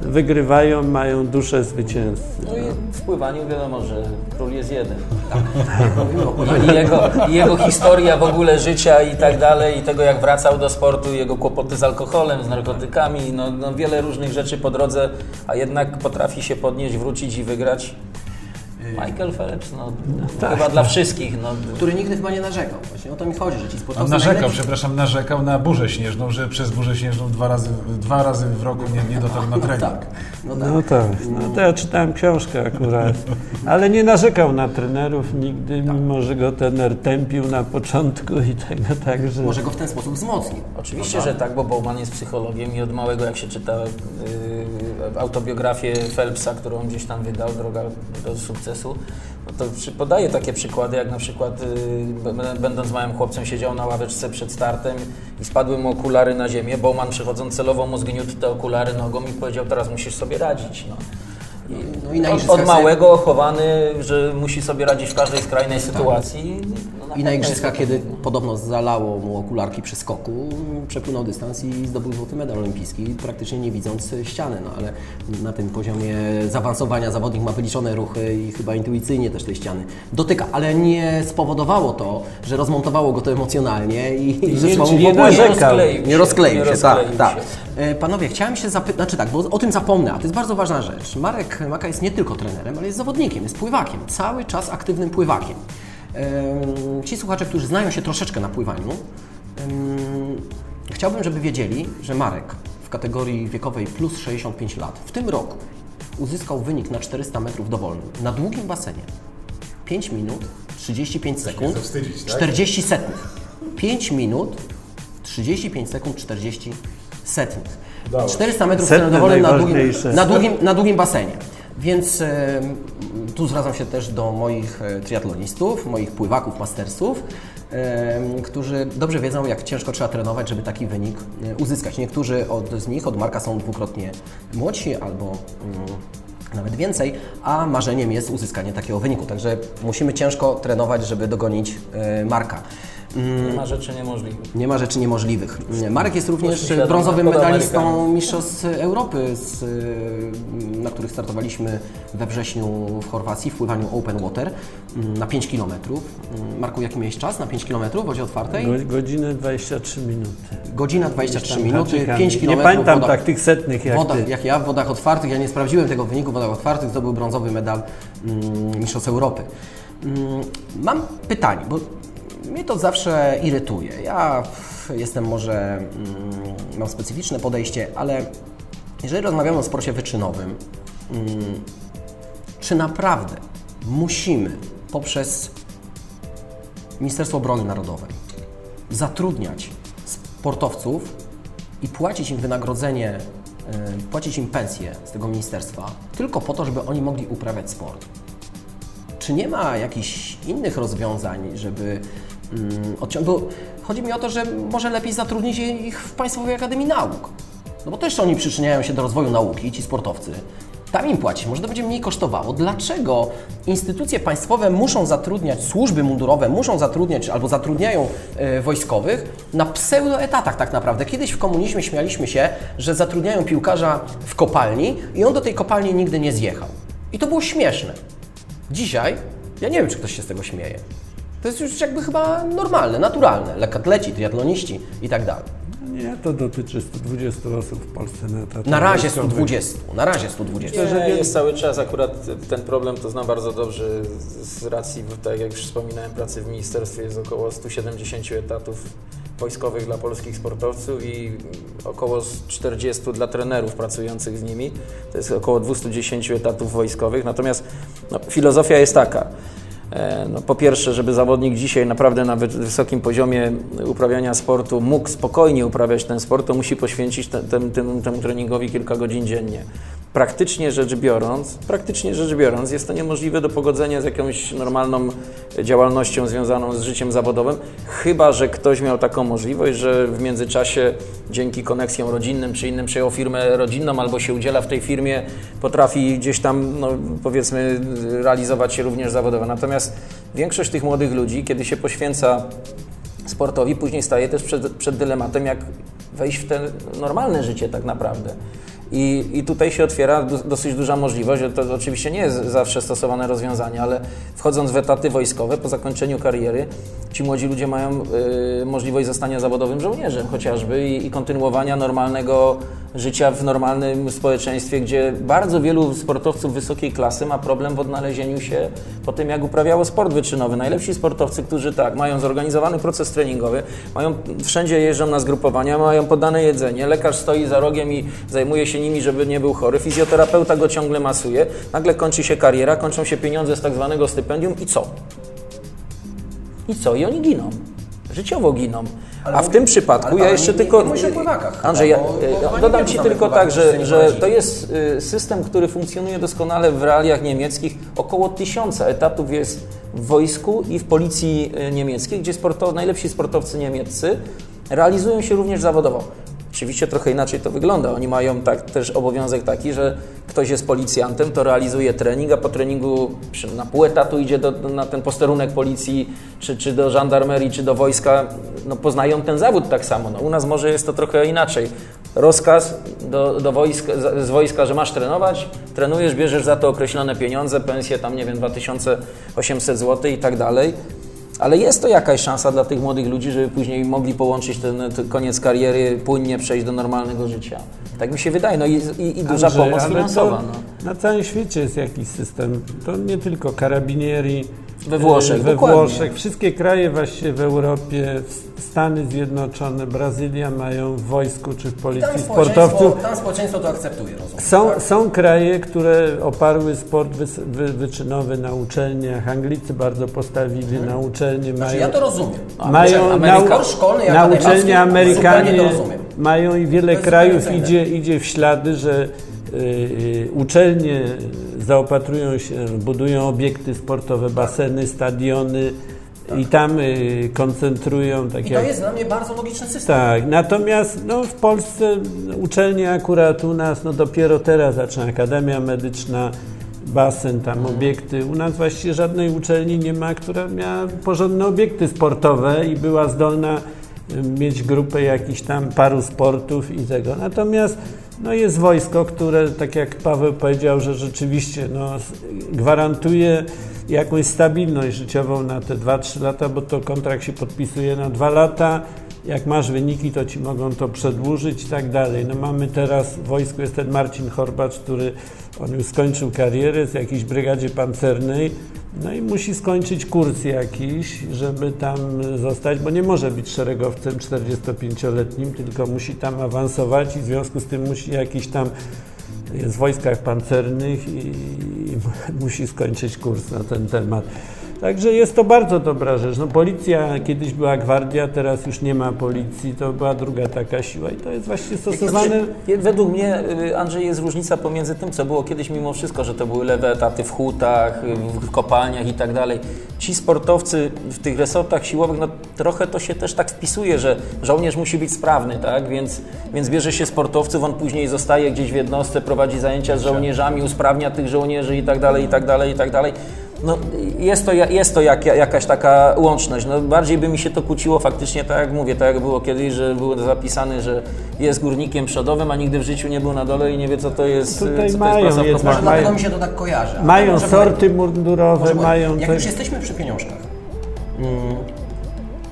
wygrywają, mają duszę zwycięzcy. No i w pływaniu wiadomo, że król jest jeden. I, jego, I jego historia w ogóle życia i tak dalej, i tego jak wracał do sportu, jego kłopoty z alkoholem, z narkotykami, no, no wiele różnych rzeczy po drodze, a jednak potrafi się podnieść, wrócić i wygrać. Michael Phelps, no, tak. chyba dla wszystkich. No. Który nigdy chyba nie narzekał. Właśnie o to mi chodzi, że ci sportowcy... On narzekał, najlepsi... przepraszam, narzekał na burzę śnieżną, że przez burzę śnieżną dwa razy, dwa razy w roku nie, nie dotarł na trening. tak. No tak. No tak. No to ja czytałem książkę akurat. Ale nie narzekał na trenerów nigdy, tak. mimo że go trener tępił na początku i tego także... Może go w ten sposób wzmocnił. Oczywiście, że tak, bo Bowman jest psychologiem i od małego jak się czyta yy, autobiografię Phelpsa, którą gdzieś tam wydał, Droga do sukcesu, no to podaję takie przykłady, jak na przykład y, będąc małym chłopcem siedział na ławeczce przed startem i spadły mu okulary na ziemię. Bowman przychodząc celowo mu zgniótł te okulary nogą i powiedział, teraz musisz sobie radzić. No. No i od, od, małego chowany, że musi sobie radzić w każdej skrajnej sytuacji. I na igrzyskach, kiedy podobno zalało mu okularki przy skoku, przepłynął dystans i zdobył złoty medal olimpijski, praktycznie nie widząc ściany. No ale na tym poziomie zaawansowania zawodnik ma wyliczone ruchy i chyba intuicyjnie też tej ściany dotyka, ale nie spowodowało to, że rozmontowało go to emocjonalnie i, I że nie, nie, rozkleił nie rozkleił się. Tak, tak. E, panowie, chciałem się zapytać, znaczy tak, bo o tym zapomnę, a to jest bardzo ważna rzecz. Marek Maka jest nie tylko trenerem, ale jest zawodnikiem, jest pływakiem, cały czas aktywnym pływakiem. Ci słuchacze, którzy znają się troszeczkę na pływaniu, chciałbym, żeby wiedzieli, że Marek w kategorii wiekowej plus 65 lat w tym roku uzyskał wynik na 400 metrów dowolnym na długim basenie. 5 minut 35 sekund, wstydzić, tak? 40 setnych. 5 minut 35 sekund 40 setnych. 400 metrów dowolnym na długim, na, długim, na długim basenie. Więc Tu zwracam się też do moich e, triatlonistów, moich pływaków, mastersów, którzy dobrze wiedzą, jak ciężko trzeba trenować, żeby taki wynik e, uzyskać. Niektórzy od, z nich od Marka są dwukrotnie młodsi albo mm, nawet więcej, a marzeniem jest uzyskanie takiego wyniku. Także musimy ciężko trenować, żeby dogonić e, Marka. Nie ma rzeczy niemożliwych. Nie ma rzeczy niemożliwych. Marek jest również brązowym medalistą. Mistrzostw Europy, z, y, na których startowaliśmy we wrześniu w Chorwacji w pływaniu Open Water mm, na 5 km. Marku, jaki miałeś czas na 5 km w wodzie otwartej? Go, godzinę 23 minuty. Godzina 23 Tam minuty, haczykami. 5 km Nie pamiętam tak tych setnych jak wodach, ty. jak ja w wodach otwartych, ja nie sprawdziłem tego wyniku w wodach otwartych, zdobył brązowy medal mm, Mistrzostw Europy. Mm, mam pytanie, bo mnie to zawsze irytuje. Ja jestem może, mm, mam specyficzne podejście, ale jeżeli rozmawiamy o sporcie wyczynowym, mm, czy naprawdę musimy poprzez Ministerstwo Obrony Narodowej zatrudniać sportowców i płacić im wynagrodzenie, y, płacić im pensję z tego ministerstwa tylko po to, żeby oni mogli uprawiać sport. Czy nie ma jakichś innych rozwiązań, żeby mm, odciągnąć? Bo chodzi mi o to, że może lepiej zatrudnić ich w Państwowej Akademii Nauk. No bo też oni przyczyniają się do rozwoju nauki, ci sportowcy. Tam im płacić, może to będzie mniej kosztowało. Dlaczego instytucje państwowe muszą zatrudniać, służby mundurowe muszą zatrudniać albo zatrudniają e, wojskowych na pseudoetatach tak naprawdę? Kiedyś w komunizmie śmialiśmy się, że zatrudniają piłkarza w kopalni i on do tej kopalni nigdy nie zjechał. I to było śmieszne. Dzisiaj, ja nie wiem, czy ktoś się z tego śmieje. To jest już jakby chyba normalne, naturalne. Lekatleci, triatloniści i tak dalej. Nie, to dotyczy 120 osób w Polsce na etatach Na razie wojskowych. 120. Na razie 120. Nie, jest cały czas akurat ten problem, to znam bardzo dobrze z- z racji, tak jak już wspominałem, pracy w ministerstwie jest około 170 etatów wojskowych dla polskich sportowców i około 40 dla trenerów pracujących z nimi. To jest około 210 etatów wojskowych. Natomiast no, filozofia jest taka. E, No, po pierwsze, żeby zawodnik dzisiaj naprawdę na wy- wysokim poziomie uprawiania sportu mógł spokojnie uprawiać ten sport, to musi poświęcić temu treningowi kilka godzin dziennie. Praktycznie rzecz biorąc, praktycznie rzecz biorąc, jest to niemożliwe do pogodzenia z jakąś normalną działalnością związaną z życiem zawodowym, chyba że ktoś miał taką możliwość, że w międzyczasie dzięki koneksjom rodzinnym czy innym przejął firmę rodzinną albo się udziela w tej firmie, potrafi gdzieś tam, no, powiedzmy, realizować się również zawodowo. Natomiast większość tych młodych ludzi, kiedy się poświęca sportowi, później staje też przed, przed dylematem, jak wejść w te normalne życie tak naprawdę. I, I tutaj się otwiera dosyć duża możliwość, to oczywiście nie jest zawsze stosowane rozwiązanie, ale wchodząc w etaty wojskowe po zakończeniu kariery, ci młodzi ludzie mają y, możliwość zostania zawodowym żołnierzem chociażby i, i kontynuowania normalnego życia w normalnym społeczeństwie, gdzie bardzo wielu sportowców wysokiej klasy ma problem w odnalezieniu się po tym, jak uprawiało sport wyczynowy. Najlepsi sportowcy, którzy tak, mają zorganizowany proces treningowy, mają wszędzie jeżdżą na zgrupowania, mają podane jedzenie, lekarz stoi za rogiem i zajmuje się nimi, żeby nie był chory, fizjoterapeuta go ciągle masuje, nagle kończy się kariera, kończą się pieniądze z tak zwanego stypendium i co? I co? I oni giną. Życiowo giną. Ale A w tym przypadku ja jeszcze nie- tylko. nie o pływakach Andrzej, bo- bo nie dodam Ci tylko tak, że, nie że to jest y, system, który funkcjonuje doskonale w realiach niemieckich. Około tysiąca etatów jest w wojsku i w policji y, niemieckiej, gdzie sportow, najlepsi sportowcy niemieccy realizują się również zawodowo. Oczywiście trochę inaczej to wygląda. Oni mają tak, też obowiązek taki, że ktoś jest policjantem, to realizuje trening, a po treningu na pół etatu idzie do, na ten posterunek policji, czy, czy do żandarmerii, czy do wojska. No, poznają ten zawód tak samo. No, u nas może jest to trochę inaczej. Rozkaz do, do wojska, z wojska, że masz trenować, trenujesz, bierzesz za to określone pieniądze, pensje tam, nie wiem, 2800 zł i tak dalej. Ale jest to jakaś szansa dla tych młodych ludzi, żeby później mogli połączyć ten, ten koniec kariery, płynnie przejść do normalnego życia. Tak mi się wydaje. No i, i, i duża Andrzej, pomoc finansowa. To No. Na całym świecie jest jakiś system. To nie tylko karabinieri. We Włoszech, e, We dokładnie. Włoszech. Wszystkie kraje właściwie w Europie, Stany Zjednoczone, Brazylia mają w wojsku czy w Tam policji społeczeństwo, sportowców. tam społeczeństwo to akceptuje, rozumiem. Są, tak? są kraje, które oparły sport wys, wy, wyczynowy na uczelniach. Anglicy bardzo postawili na uczelnie. Znaczy, mają, ja to rozumiem. mają Amerykan, nau, szkolny, jak na uczelnie Amerykanie to rozumiem. mają i wiele krajów idzie, idzie w ślady, że uczelnie zaopatrują się, budują obiekty sportowe, baseny, stadiony i tam y, koncentrują tak I to jest dla mnie bardzo logiczny system. Tak, natomiast no, w Polsce uczelnie akurat u nas no, dopiero teraz zaczyna Akademia Medyczna, basen, tam obiekty. U nas właściwie żadnej uczelni nie ma, która miała porządne obiekty sportowe i była zdolna y, mieć grupę jakichś tam paru sportów i tego. Natomiast no, jest wojsko, które, tak jak Paweł powiedział, że rzeczywiście no, gwarantuje jakąś stabilność życiową na te 2-3 lata, bo to kontrakt się podpisuje na 2 lata. Jak masz wyniki, to ci mogą to przedłużyć i tak dalej. No mamy teraz w wojsku jest ten Marcin Horbacz, który on już skończył karierę w jakiejś brygadzie pancernej. No i musi skończyć kurs jakiś, żeby tam zostać, bo nie może być szeregowcem 45-letnim, tylko musi tam awansować i w związku z tym musi jakiś tam jest w wojskach pancernych i, i musi skończyć kurs na ten temat. Także jest to bardzo dobra rzecz. No, policja kiedyś była gwardia, teraz już nie ma policji, to była druga taka siła i to jest właśnie stosowane. Według mnie, y, Andrzej, jest różnica pomiędzy tym, co było kiedyś mimo wszystko, że to były lewe etaty w hutach, y, w- w kopalniach i tak dalej. Ci sportowcy w tych resortach siłowych, no trochę to się też tak wpisuje, że żołnierz musi być sprawny, tak? Więc, więc bierze się sportowców, on później zostaje gdzieś w jednostce, prowadzi zajęcia z żołnierzami, usprawnia tych żołnierzy i tak dalej, i tak dalej, i tak dalej. No, jest to, jest to jak, jakaś taka łączność. No, bardziej by mi się to kłóciło faktycznie, tak jak mówię, tak jak było kiedyś, że było zapisane, że jest górnikiem przodowym, a nigdy w życiu nie był na dole i nie wie, co to jest, Tutaj co to jest mają praca jednak- Może dlatego mają- mi się to tak kojarzy. Mają może sorty mundurowe, Może mają Jak te- już jesteśmy przy pieniążkach, mm,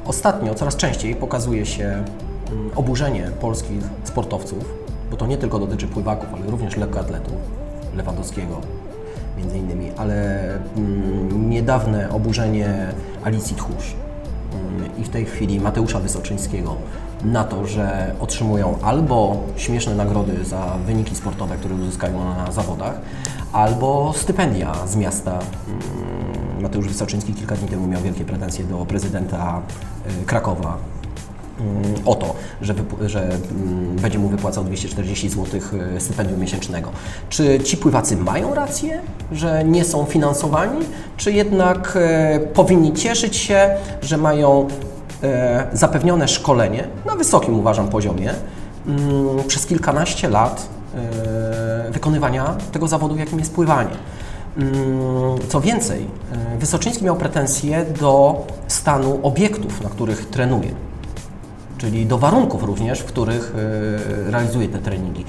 ostatnio coraz częściej pokazuje się mm, oburzenie polskich sportowców, bo to nie tylko dotyczy pływaków, ale również lekkoatletów, Lewandowskiego między innymi, ale mm, niedawne oburzenie Alicji Tchórz mm, i w tej chwili Mateusza Wysoczyńskiego na to, że otrzymują albo śmieszne nagrody za wyniki sportowe, które uzyskają na zawodach, albo stypendia z miasta. Mm, Mateusz Wysoczyński kilka dni temu miał wielkie pretensje do prezydenta y, Krakowa o to, że, że mm, będzie mu wypłacał 240 zł stypendium miesięcznego. Czy ci pływacy mają rację, że nie są finansowani, czy jednak e, powinni cieszyć się, że mają e, zapewnione szkolenie na wysokim, uważam, poziomie mm, przez kilkanaście lat e, wykonywania tego zawodu, jakim jest pływanie. Mm, Co więcej, e, Wysoczyński miał pretensje do stanu obiektów, na których trenuje czyli do warunków również, w których y, realizuje te treningi.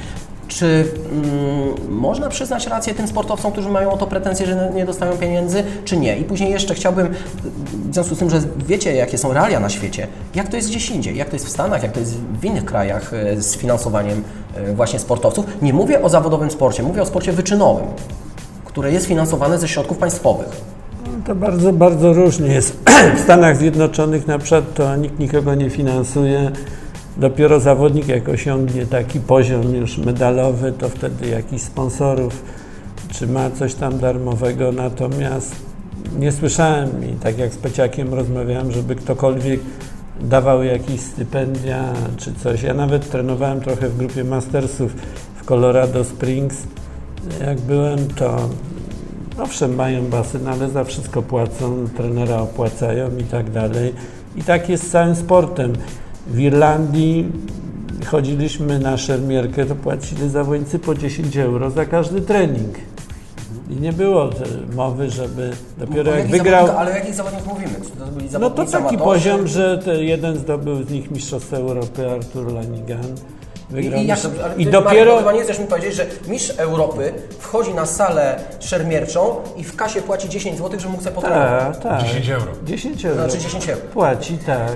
Czy mm, można przyznać rację tym sportowcom, którzy mają o to pretensje, że nie dostają pieniędzy, czy nie? I później jeszcze chciałbym, w związku z tym, że wiecie, jakie są realia na świecie, jak to jest gdzieś indziej, jak to jest w Stanach, jak to jest w innych krajach y, z finansowaniem y, właśnie sportowców. Nie mówię o zawodowym sporcie, mówię o sporcie wyczynowym, które jest finansowane ze środków państwowych. To bardzo, bardzo różnie jest. W Stanach Zjednoczonych na przykład to nikt nikogo nie finansuje. Dopiero zawodnik jak osiągnie taki poziom już medalowy, to wtedy jakiś sponsorów czy ma coś tam darmowego. Natomiast nie słyszałem i tak jak z Peciakiem rozmawiałem, żeby ktokolwiek dawał jakieś stypendia czy coś. Ja nawet trenowałem trochę w grupie mastersów w Colorado Springs. Jak byłem, to Owszem, mają basen, ale za wszystko płacą, trenera opłacają i tak dalej. I tak jest z całym sportem. W Irlandii chodziliśmy na szermierkę, to płacili zawodnicy po 10 euro za każdy trening. I nie było mowy, żeby dopiero jak wygrał. zawodnik- Ale o jakich zawodnikach mówimy? Czy to byli No to taki amatorzy? poziom, że jeden zdobył z nich Mistrzostwo Europy, Artur Lanigan. Wygrał I, i, jak, ale I ty, dopiero. Marek, chyba nie chcesz mi powiedzieć, że mistrz Europy wchodzi na salę szermierczą i w kasie płaci 10 zł, żeby mógł sobie potrenować. Tak, tak. 10 euro. 10 euro. Znaczy 10 euro. Płaci, tak.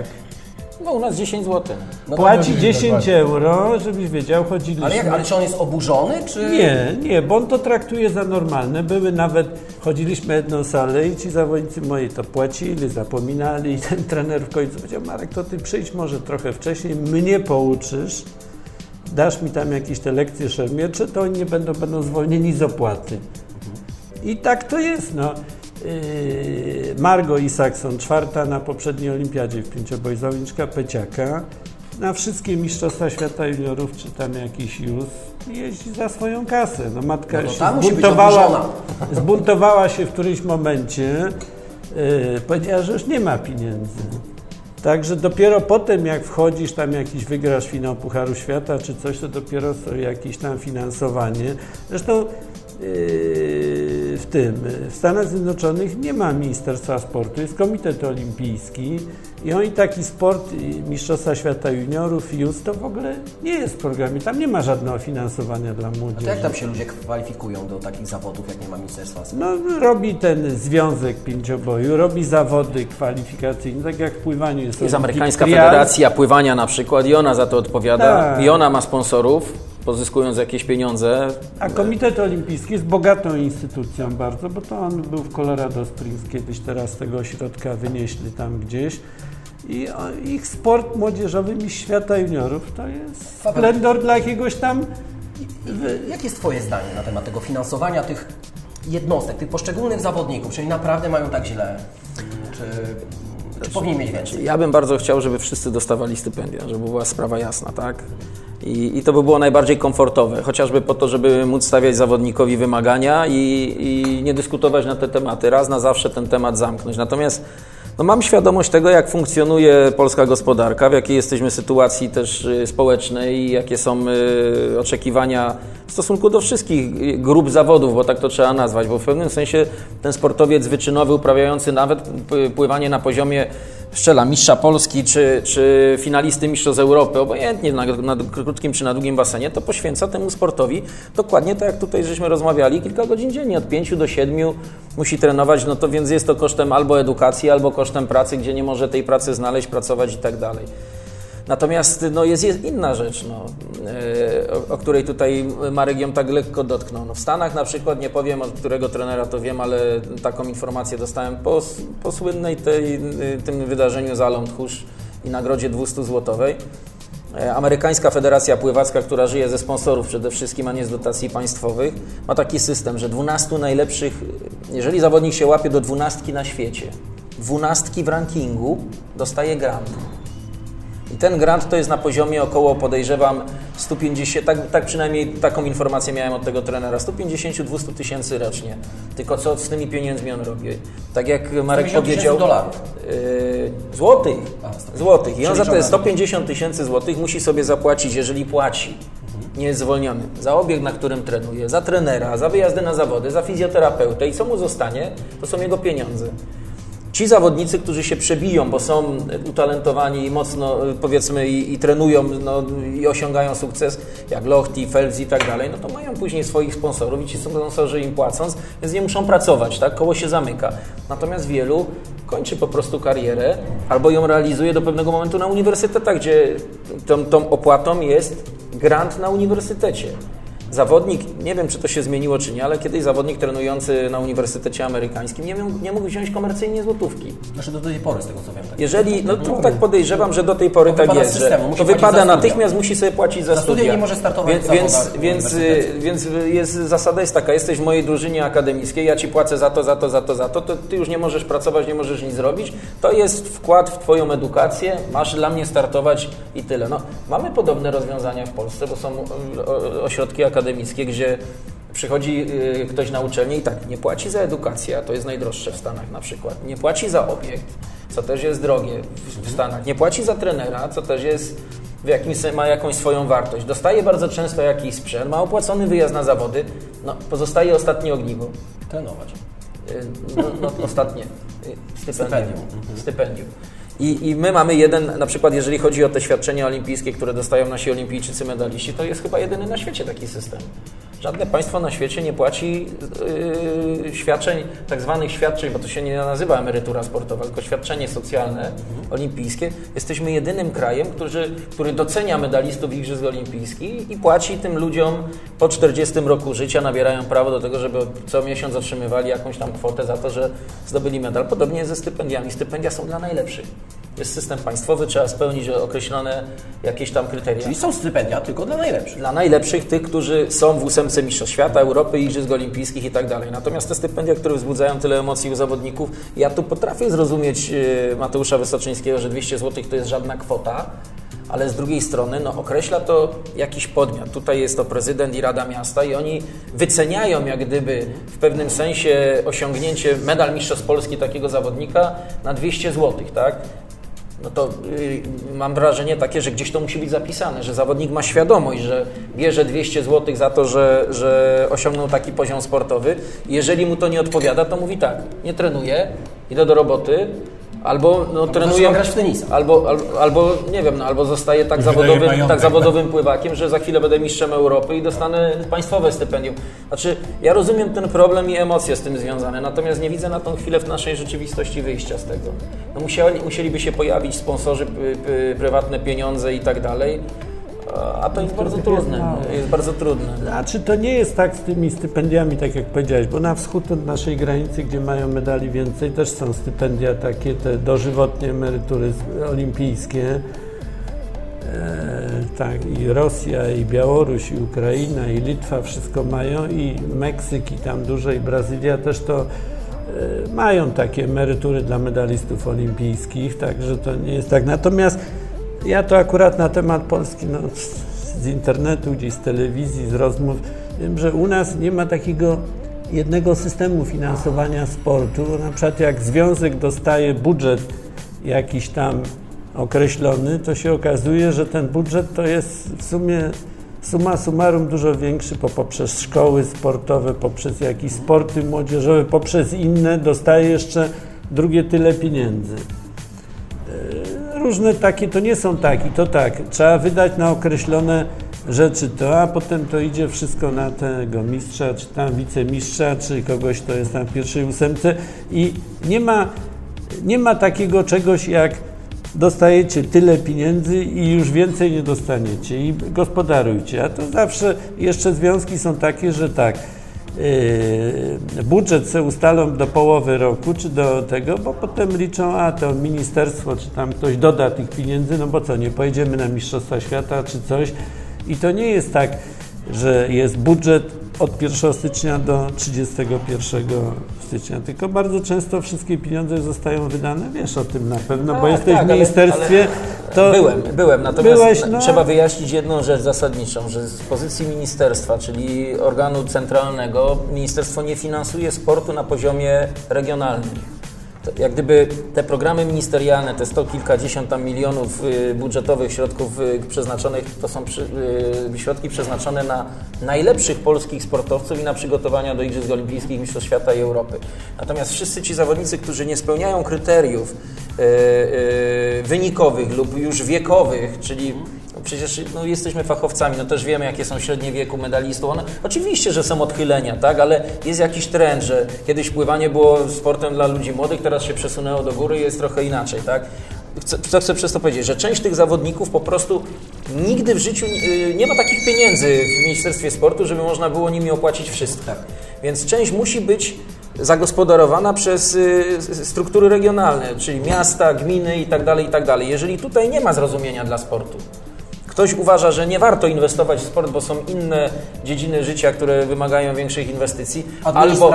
No u nas 10 zł. No to- Płaci to- 10 euro, żebyś wiedział, chodziliśmy. ale, jak, ale czy on jest oburzony, czy... Nie, nie, bo on to traktuje za normalne. Były nawet, chodziliśmy jedną salę i ci zawodnicy moi to płacili, zapominali i ten trener w końcu powiedział, Marek, to ty przyjdź może trochę wcześniej, mnie pouczysz, dasz mi tam jakieś te lekcje szermiercze, to oni nie będą, będą zwolnieni z opłaty. I tak to jest, no. Yy, Margo Isakson, czwarta na poprzedniej olimpiadzie w pięcioboj, zawodniczka Peciaka, na wszystkie Mistrzostwa Świata Juniorów, czy tam jakiś już, jeździ za swoją kasę. No matka No to się zbuntowała, zbuntowała się w którymś momencie, yy, powiedziała, że już nie ma pieniędzy. Także dopiero potem, jak wchodzisz, tam jakiś wygrasz finał Pucharu Świata czy coś, to dopiero jakieś tam finansowanie. Zresztą w tym, w Stanach Zjednoczonych nie ma Ministerstwa Sportu, jest Komitet Olimpijski i oni taki sport, i Mistrzostwa Świata Juniorów, JUS, to w ogóle nie jest w programie, tam nie ma żadnego finansowania dla A to młodzieży. jak tam się ludzie kwalifikują do takich zawodów, jak nie ma ministerstwa? No, robi ten związek pięcioboju, robi zawody kwalifikacyjne, tak jak w pływaniu jest Jest Olympic amerykańska Trials. federacja pływania na przykład i ona za to odpowiada. Tak. I ona ma sponsorów, pozyskując jakieś pieniądze. A Komitet Olimpijski jest bogatą instytucją bardzo, bo to on był w Colorado Springs kiedyś, teraz z tego ośrodka wynieśli tam gdzieś. I ich sport młodzieżowy mistrz świata juniorów to jest splendor dla jakiegoś tam... Jakie jest Twoje zdanie na temat tego finansowania tych jednostek, tych poszczególnych zawodników? Czy oni naprawdę mają tak źle? Czy, czy powinni mieć więcej? Ja bym bardzo chciał, żeby wszyscy dostawali stypendia, żeby była sprawa jasna, tak? I, I to by było najbardziej komfortowe, chociażby po to, żeby móc stawiać zawodnikowi wymagania i, i nie dyskutować na te tematy. Raz na zawsze ten temat zamknąć. Natomiast no, mam świadomość tego, jak funkcjonuje polska gospodarka, w jakiej jesteśmy sytuacji też y, społecznej i jakie są y, oczekiwania w stosunku do wszystkich y, grup zawodów, bo tak to trzeba nazwać, bo w pewnym sensie ten sportowiec wyczynowy uprawiający nawet pływanie na poziomie szczela mistrza Polski czy, czy finalisty mistrzostw Europy, obojętnie na, na krótkim czy na długim basenie, to poświęca temu sportowi dokładnie tak jak tutaj żeśmy rozmawiali, kilka godzin dziennie, od 5 do 7 musi trenować, no to więc jest to kosztem albo edukacji, albo kosztem pracy, gdzie nie może tej pracy znaleźć, pracować i tak dalej. Natomiast no, jest, jest inna rzecz, no, e, o, o której tutaj Marek ją tak lekko dotknął. No, w Stanach na przykład, nie powiem od którego trenera to wiem, ale taką informację dostałem po, po słynnej tej, y, tym wydarzeniu za Tchórz i nagrodzie 200 złotowej. E, Amerykańska Federacja Pływacka, która żyje ze sponsorów przede wszystkim, a nie z dotacji państwowych, ma taki system, że 12 najlepszych, jeżeli zawodnik się łapie do 12 na świecie, 12 w rankingu dostaje grant. I ten grant to jest na poziomie około, podejrzewam, 150, tak, tak przynajmniej taką informację miałem od tego trenera, 150-200 tysięcy rocznie. Tylko co z tymi pieniędzmi on robi? Tak jak Marek 150 tysięcy powiedział... dolarów. Yy, złotych. A, 150. Złotych. I on za te Przeliczone. 150 tysięcy złotych musi sobie zapłacić, jeżeli płaci. Nie jest zwolniony. Za obieg, na którym trenuje, za trenera, za wyjazdy na zawody, za fizjoterapeutę i co mu zostanie, to są jego pieniądze. Ci zawodnicy, którzy się przebiją, bo są utalentowani i mocno, y, powiedzmy, i, i trenują no, i osiągają sukces, jak Lochti, Phelps i tak dalej, no to mają później swoich sponsorów i ci sponsorzy im płacą, więc nie muszą pracować, tak? Koło się zamyka. Natomiast wielu kończy po prostu karierę albo ją realizuje do pewnego momentu na uniwersytetach, gdzie tą, tą opłatą jest grant na uniwersytecie. Zawodnik, nie wiem czy to się zmieniło czy nie, ale kiedyś zawodnik trenujący na Uniwersytecie Amerykańskim nie, mógł- nie mógł wziąć komercyjnie złotówki. Znaczy do tej pory, z tego co wiem. Tak. Jeżeli, no to tak podejrzewam, że do tej pory tak jest, systemu, to wypada natychmiast, musi sobie płacić za, Za studia studia. nie może startować więc, więc, więc, uniwersytecie. więc jest, zasada jest taka, jesteś w mojej drużynie akademickiej, ja Ci płacę za to, za to, za to, za to, to Ty już nie możesz pracować, nie możesz nic zrobić. To jest wkład w Twoją edukację, masz dla mnie startować i tyle. No, mamy podobne rozwiązania w Polsce, bo są y, ośrodki akademickie, gdzie Przychodzi y, ktoś na uczelnię i tak, nie płaci za edukację, a to jest najdroższe w Stanach na przykład. Nie płaci za obiekt, co też jest drogie w, w Stanach. Nie płaci za trenera, co też jest w jakimś, ma jakąś swoją wartość. Dostaje bardzo często jakiś sprzęt, ma opłacony wyjazd na zawody, no, pozostaje ostatnie ogniwo. Trenować. Y, No, no, ostatnie. Y, Stypendium. Stypendium. Stypendium. I, I my mamy jeden, na przykład jeżeli chodzi o te świadczenia olimpijskie, które dostają nasi olimpijczycy medaliści, to jest chyba jedyny na świecie taki system. Żadne państwo na świecie nie płaci yy, świadczeń, tak zwanych świadczeń, bo to się nie nazywa emerytura sportowa, tylko świadczenie socjalne olimpijskie. Jesteśmy jedynym krajem, który, który docenia medalistów Igrzysk Olimpijskich i płaci tym ludziom po 40 roku życia, nabierają prawo do tego, żeby co miesiąc otrzymywali jakąś tam kwotę za to, że zdobyli medal. Podobnie ze stypendiami. Stypendia są dla najlepszych. Jest system państwowy, trzeba spełnić określone jakieś tam kryteria. Czyli są stypendia tylko dla najlepszych. Dla najlepszych, tych, którzy są w ósemce Mistrzostw Świata, Europy, Igrzysk Olimpijskich i tak dalej. Natomiast te stypendia, które wzbudzają tyle emocji u zawodników, ja tu potrafię zrozumieć e, Mateusza Wysoczyńskiego, że 200 zł to jest żadna kwota, ale z drugiej strony no, określa to jakiś podmiot. Tutaj jest to prezydent i Rada Miasta i oni wyceniają jak gdyby w pewnym sensie osiągnięcie medal Mistrzostw Polski takiego zawodnika na 200 zł, tak? No to y, mam wrażenie takie, że gdzieś to musi być zapisane, że zawodnik ma świadomość, że bierze 200 zł za to, że, że osiągnął taki poziom sportowy. Jeżeli mu to nie odpowiada, to mówi tak, nie trenuję, idę do roboty, Albo no, trenuje grać w tenisa. Albo, albo, albo nie wiem, no, albo zostaje tak wydaje zawodowym, majątek, tak zawodowym pływakiem, że za chwilę będę mistrzem Europy i dostanę państwowe stypendium. Znaczy, ja rozumiem ten problem i emocje z tym związane, natomiast nie widzę na tą chwilę w naszej rzeczywistości wyjścia z tego. No, musieli, musieliby się pojawić sponsorzy, prywatne pieniądze i tak dalej, a- to jest bardzo trudne. Jest bardzo trudne. Znaczy to nie jest tak z tymi stypendiami, tak jak powiedziałeś, bo na wschód od naszej granicy, gdzie mają medali więcej, też są stypendia takie, te dożywotnie emerytury olimpijskie. E, tak, i Rosja, i Białoruś, i Ukraina, i Litwa wszystko mają, i Meksyk, i tam dużo, i Brazylia też to e, mają takie emerytury dla medalistów olimpijskich, także to nie jest tak. Natomiast ja to akurat na temat Polski, no, z- internetu, gdzieś z telewizji, z rozmów, wiem, że u nas nie ma takiego jednego systemu finansowania sportu. Na przykład jak związek dostaje budżet jakiś tam określony, to się okazuje, że ten budżet to jest w sumie summa summarum dużo większy, bo poprzez szkoły sportowe, poprzez jakieś sporty młodzieżowe, poprzez inne dostaje jeszcze drugie tyle pieniędzy. Różne takie, to nie są tak i to tak. Trzeba wydać na określone rzeczy to, a potem to idzie wszystko na tego mistrza, czy tam wicemistrza, czy kogoś, kto jest tam w pierwszej ósemce i nie ma, nie ma takiego czegoś jak dostajecie tyle pieniędzy i już więcej nie dostaniecie i gospodarujcie. A to zawsze jeszcze związki są takie, że tak, budżet se ustalą do połowy roku, czy do tego, bo potem liczą, a to ministerstwo, czy tam ktoś doda tych pieniędzy, no bo co, nie pojedziemy na Mistrzostwa Świata, czy coś. I to nie jest tak, że jest budżet od 1 stycznia do 31 stycznia, tylko bardzo często wszystkie pieniądze zostają wydane, wiesz o tym na pewno, bo Tak, jesteś tak, w ale- ministerstwie, to... Byłem, byłem. Natomiast Byłeś, no. trzeba wyjaśnić jedną rzecz zasadniczą, że z pozycji ministerstwa, czyli organu centralnego, ministerstwo nie finansuje sportu na poziomie regionalnym. Jak gdyby te programy ministerialne, te sto kilkadziesiąt tam milionów y, budżetowych środków y, przeznaczonych, to są przy, y, środki przeznaczone na najlepszych polskich sportowców i na przygotowania do Igrzysk Olimpijskich, Mistrzostw Świata i Europy. Natomiast wszyscy ci zawodnicy, którzy nie spełniają kryteriów wynikowych lub już wiekowych, czyli przecież no, jesteśmy fachowcami, no też wiemy, jakie są średnie wieku medalistów. One, oczywiście, że są odchylenia, tak, ale jest jakiś trend, że kiedyś pływanie było sportem dla ludzi młodych, teraz się przesunęło do góry i jest trochę inaczej, tak. Chcę, co chcę przez to powiedzieć, że część tych zawodników po prostu nigdy w życiu y, nie ma takich pieniędzy w Ministerstwie Sportu, żeby można było nimi opłacić wszystko. Więc część musi być zagospodarowana przez y, struktury regionalne, czyli miasta, gminy i tak dalej, i tak dalej. Jeżeli tutaj nie ma zrozumienia dla sportu, Ktoś uważa, że nie warto inwestować w sport, bo są inne dziedziny życia, które wymagają większych inwestycji. Albo,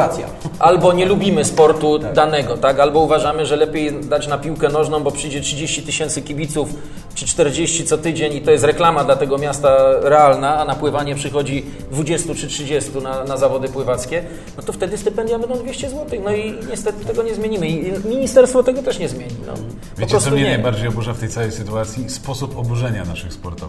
albo nie lubimy sportu danego, tak? Albo uważamy, że lepiej dać na piłkę nożną, bo przyjdzie 30 tysięcy kibiców czy 40 co tydzień i to jest reklama dla tego miasta realna, a na pływanie przychodzi 20 czy 30 na, na zawody pływackie, no to wtedy stypendia będą 200 zł. No i niestety tego nie zmienimy. I ministerstwo tego też nie zmieni. No. Wiecie, co mnie nie. najbardziej oburza w tej całej sytuacji? Sposób oburzenia naszych sportowców.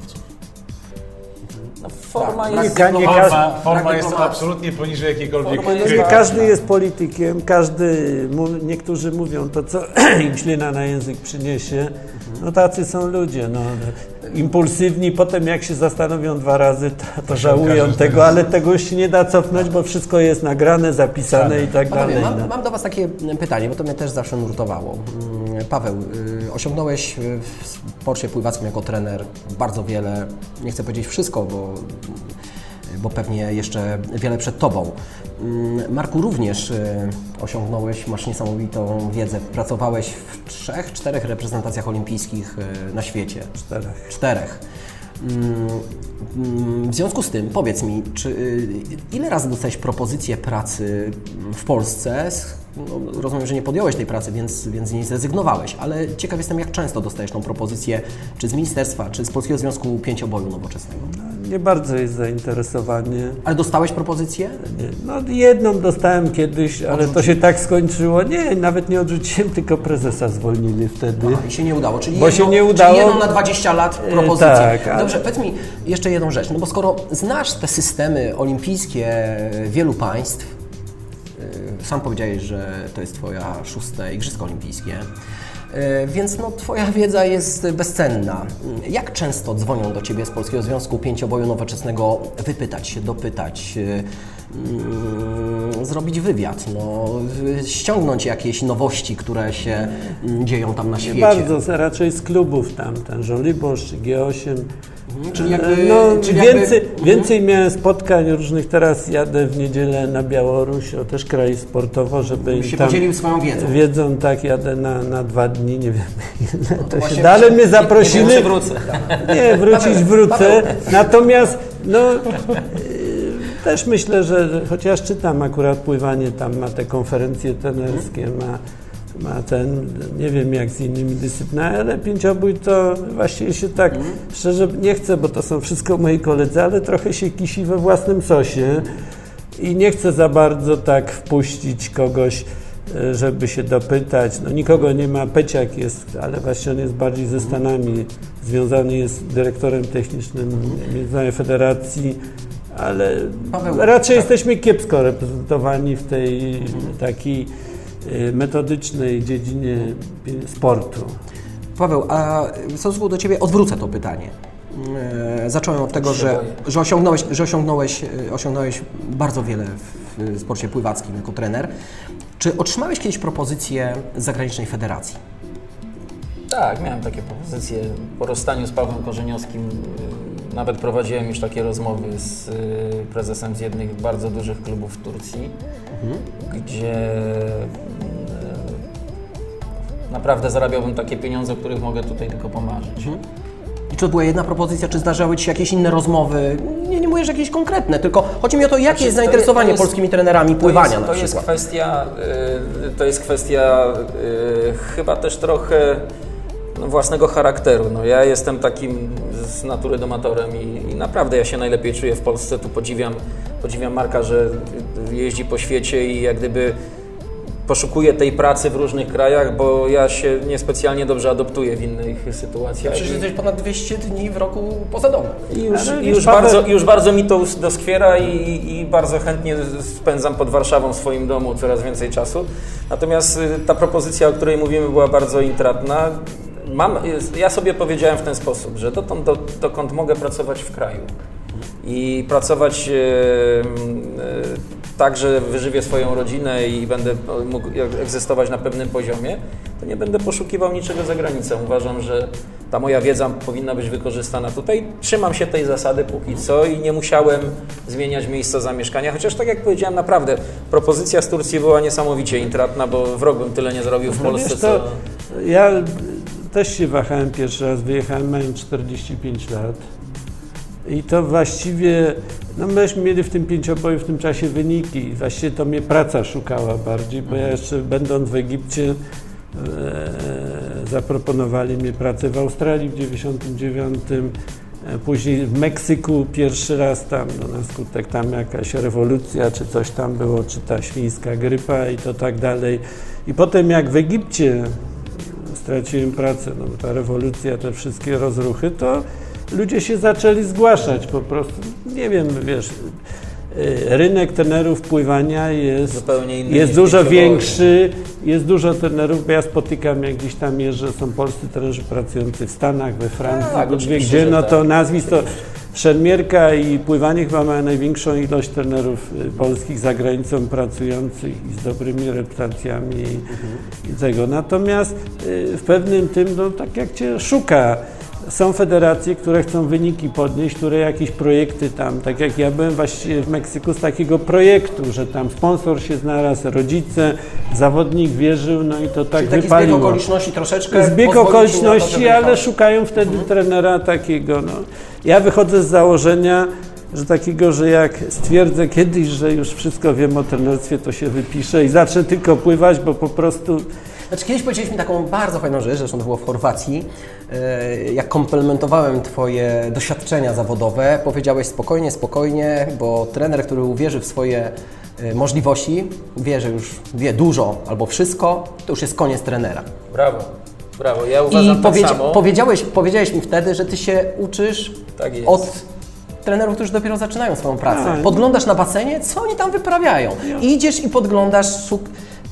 No, forma Tak, jest... nie- nie Forma, każdy- forma jest absolutnie poniżej jakiejkolwiek Forma jest krytyki. Każdy jest politykiem, każdy, niektórzy mówią to, co im ślina na język przyniesie. No tacy są ludzie, no. Impulsywni, potem jak się zastanowią dwa razy, to, to żałują tego, ale tego już się nie da cofnąć, bo wszystko jest nagrane, zapisane i tak dalej. mam, no. mam do Was takie pytanie, bo to mnie też zawsze nurtowało. Paweł, y, osiągnąłeś y, w sporcie pływackim jako trener bardzo wiele, nie chcę powiedzieć wszystko, bo, bo pewnie jeszcze wiele przed Tobą. Mm, Marku, również y, osiągnąłeś, masz niesamowitą wiedzę. Pracowałeś w trzech, czterech reprezentacjach olimpijskich na świecie. Czterech. Czterech. Mm, mm, W związku z tym, powiedz mi, czy y, ile razy dostałeś propozycję pracy w Polsce? No, rozumiem, że nie podjąłeś tej pracy, więc, więc z niej zrezygnowałeś, ale ciekaw jestem, jak często dostajesz tą propozycję, czy z ministerstwa, czy z Polskiego Związku Pięcioboju Nowoczesnego. Nie bardzo jest zainteresowanie. Ale dostałeś propozycję? Nie. No jedną dostałem kiedyś, ale to się tak skończyło. Nie, nawet nie odrzuciłem, tylko prezesa zwolnili wtedy. Aha, I się nie udało, czyli, Bo jedną, się nie udało. czyli jedną na 20 lat E, propozycję. tak, ale- Dobrze, powiedz mi jeszcze jedną rzecz, no bo skoro znasz te systemy olimpijskie wielu państw, y, sam powiedziałeś, że to jest Twoja szóste Igrzyska Olimpijskie, E, więc no, Twoja wiedza jest bezcenna. Jak często dzwonią do Ciebie z Polskiego Związku Pięcioboju Nowoczesnego wypytać się, dopytać, e, mm, zrobić wywiad, no, ściągnąć jakieś nowości, które się mm, dzieją tam na świecie? Nie bardzo, raczej z klubów tam, ten Żoliborz, G8, Czyli jakby, e, no, czyli więcej, jakby... więcej miałem spotkań różnych, teraz jadę w niedzielę na Białoruś, o też kraj sportowo, żeby się tam podzielił swoją wiedzą. Wiedzą, tak, jadę na, na dwa dni, nie wiem no to, się dalej mnie zaprosili. Nie, wrócę. nie wrócić wrócę, natomiast no e, też myślę, że chociaż czytam akurat pływanie, tam ma te konferencje trenerskie, ma ma ten, nie wiem jak z innymi dyscyplinami, ale pięciobój to właściwie się tak szczerze nie chcę, bo to są wszystko moi koledzy, ale trochę się kisi we własnym sosie. I nie chcę za bardzo tak wpuścić kogoś, e, żeby się dopytać. No nikogo nie ma, Peciak jest, ale właśnie on jest bardziej ze Stanami, związany jest dyrektorem technicznym Międzynarodowej Federacji, ale Paweł, raczej tak. jesteśmy kiepsko reprezentowani w tej takiej e, metodycznej dziedzinie sportu. Paweł, a w stosunku do Ciebie odwrócę to pytanie. E, Zacząłem od tego, że, że, osiągnąłeś, że osiągnąłeś, e, osiągnąłeś bardzo wiele w sporcie pływackim jako trener. Czy otrzymałeś kiedyś propozycję z zagranicznej federacji? Tak, miałem takie propozycje. Po rozstaniu z Pawłem Korzeniowskim y, nawet prowadziłem już takie rozmowy z y, prezesem z jednych bardzo dużych klubów w Turcji, gdzie y, naprawdę zarabiałbym takie pieniądze, o których mogę tutaj tylko pomarzyć. I czy to była jedna propozycja, czy zdarzały Ci się jakieś inne rozmowy? Nie, nie mówię, że jakieś konkretne, tylko chodzi mi o to, jakie Znaczy, jest to zainteresowanie jest- polskimi trenerami To pływania jest, na to jest kwestia, y, to jest kwestia y, chyba też trochę własnego charakteru. No, ja jestem takim z natury domatorem i, i naprawdę ja się najlepiej czuję w Polsce. Tu podziwiam, podziwiam Marka, że jeździ po świecie i jak gdyby poszukuje tej pracy w różnych krajach, bo ja się niespecjalnie dobrze adoptuję w innych sytuacjach. Przecież jesteś ponad 200 dni w roku poza domem. I już, już, Paweł- bardzo, już bardzo mi to doskwiera i, i bardzo chętnie spędzam pod Warszawą w swoim domu coraz więcej czasu. Natomiast y, ta propozycja, o której mówimy, była bardzo intratna. Mam, ja sobie powiedziałem w ten sposób, że dotąd, do, dokąd mogę pracować w kraju i pracować e, e, tak, że wyżywię swoją rodzinę i będę mógł egzystować na pewnym poziomie, to nie będę poszukiwał niczego za granicą. Uważam, że ta moja wiedza powinna być wykorzystana tutaj. Trzymam się tej zasady póki co i nie musiałem zmieniać miejsca zamieszkania, chociaż tak jak powiedziałem, naprawdę propozycja z Turcji była niesamowicie intratna, bo wrog bym tyle nie zrobił w No Polsce, wiesz, co... to ja też się wahałem pierwszy raz, wyjechałem, mając 45 lat. I to właściwie, no myśmy mieli w tym pięcioboju w tym czasie wyniki właściwie to mnie praca szukała bardziej, bo ja jeszcze będąc w Egipcie e, zaproponowali mi pracę w Australii w 99 e, Później w Meksyku pierwszy raz tam, no na skutek tam jakaś rewolucja, czy coś tam było, czy ta świńska grypa i to tak dalej. I potem jak w Egipcie straciłem pracę, no bo ta rewolucja, te wszystkie rozruchy, to ludzie się zaczęli zgłaszać po prostu. Nie wiem, wiesz, y, rynek trenerów pływania jest, jest dużo większy, jest dużo trenerów, bo ja spotykam, jak gdzieś tam jeżdżę, są polscy trenerzy pracujący w Stanach, we Francji, Tak, gdzie, no tak. to nazwisk to szermierka i pływanie chyba mają największą ilość trenerów y, polskich za granicą pracujących i z dobrymi reputacjami i tego. Natomiast y, w pewnym tym, no tak jak cię szuka są federacje, które chcą wyniki podnieść, które jakieś projekty tam, tak jak ja byłem właściwie w Meksyku z takiego projektu, że tam sponsor się znalazł, rodzice, zawodnik wierzył, no i to tak Czyli taki wypaliło. zbieg okoliczności troszeczkę. Zbieg to, okoliczności, żeby ale szukają wtedy trenera takiego. No. Ja wychodzę z założenia, że takiego, że jak stwierdzę kiedyś, że już wszystko wiem o trenerstwie, to się wypiszę i zacznę tylko pływać, bo po prostu Znaczy, kiedyś powiedziałeś mi taką bardzo fajną rzecz, zresztą to było w Chorwacji. E, Jak komplementowałem Twoje doświadczenia zawodowe, powiedziałeś spokojnie, spokojnie, bo trener, który uwierzy w swoje e, możliwości, wie, że już wie dużo albo wszystko, to już jest koniec trenera. Brawo, brawo. Ja uważam I tak powiedzia- samo. powiedziałeś, powiedziałeś mi wtedy, że Ty się uczysz Tak jest. od trenerów, którzy dopiero zaczynają swoją pracę. Tak. Podglądasz na basenie, co oni tam wyprawiają. I idziesz i podglądasz.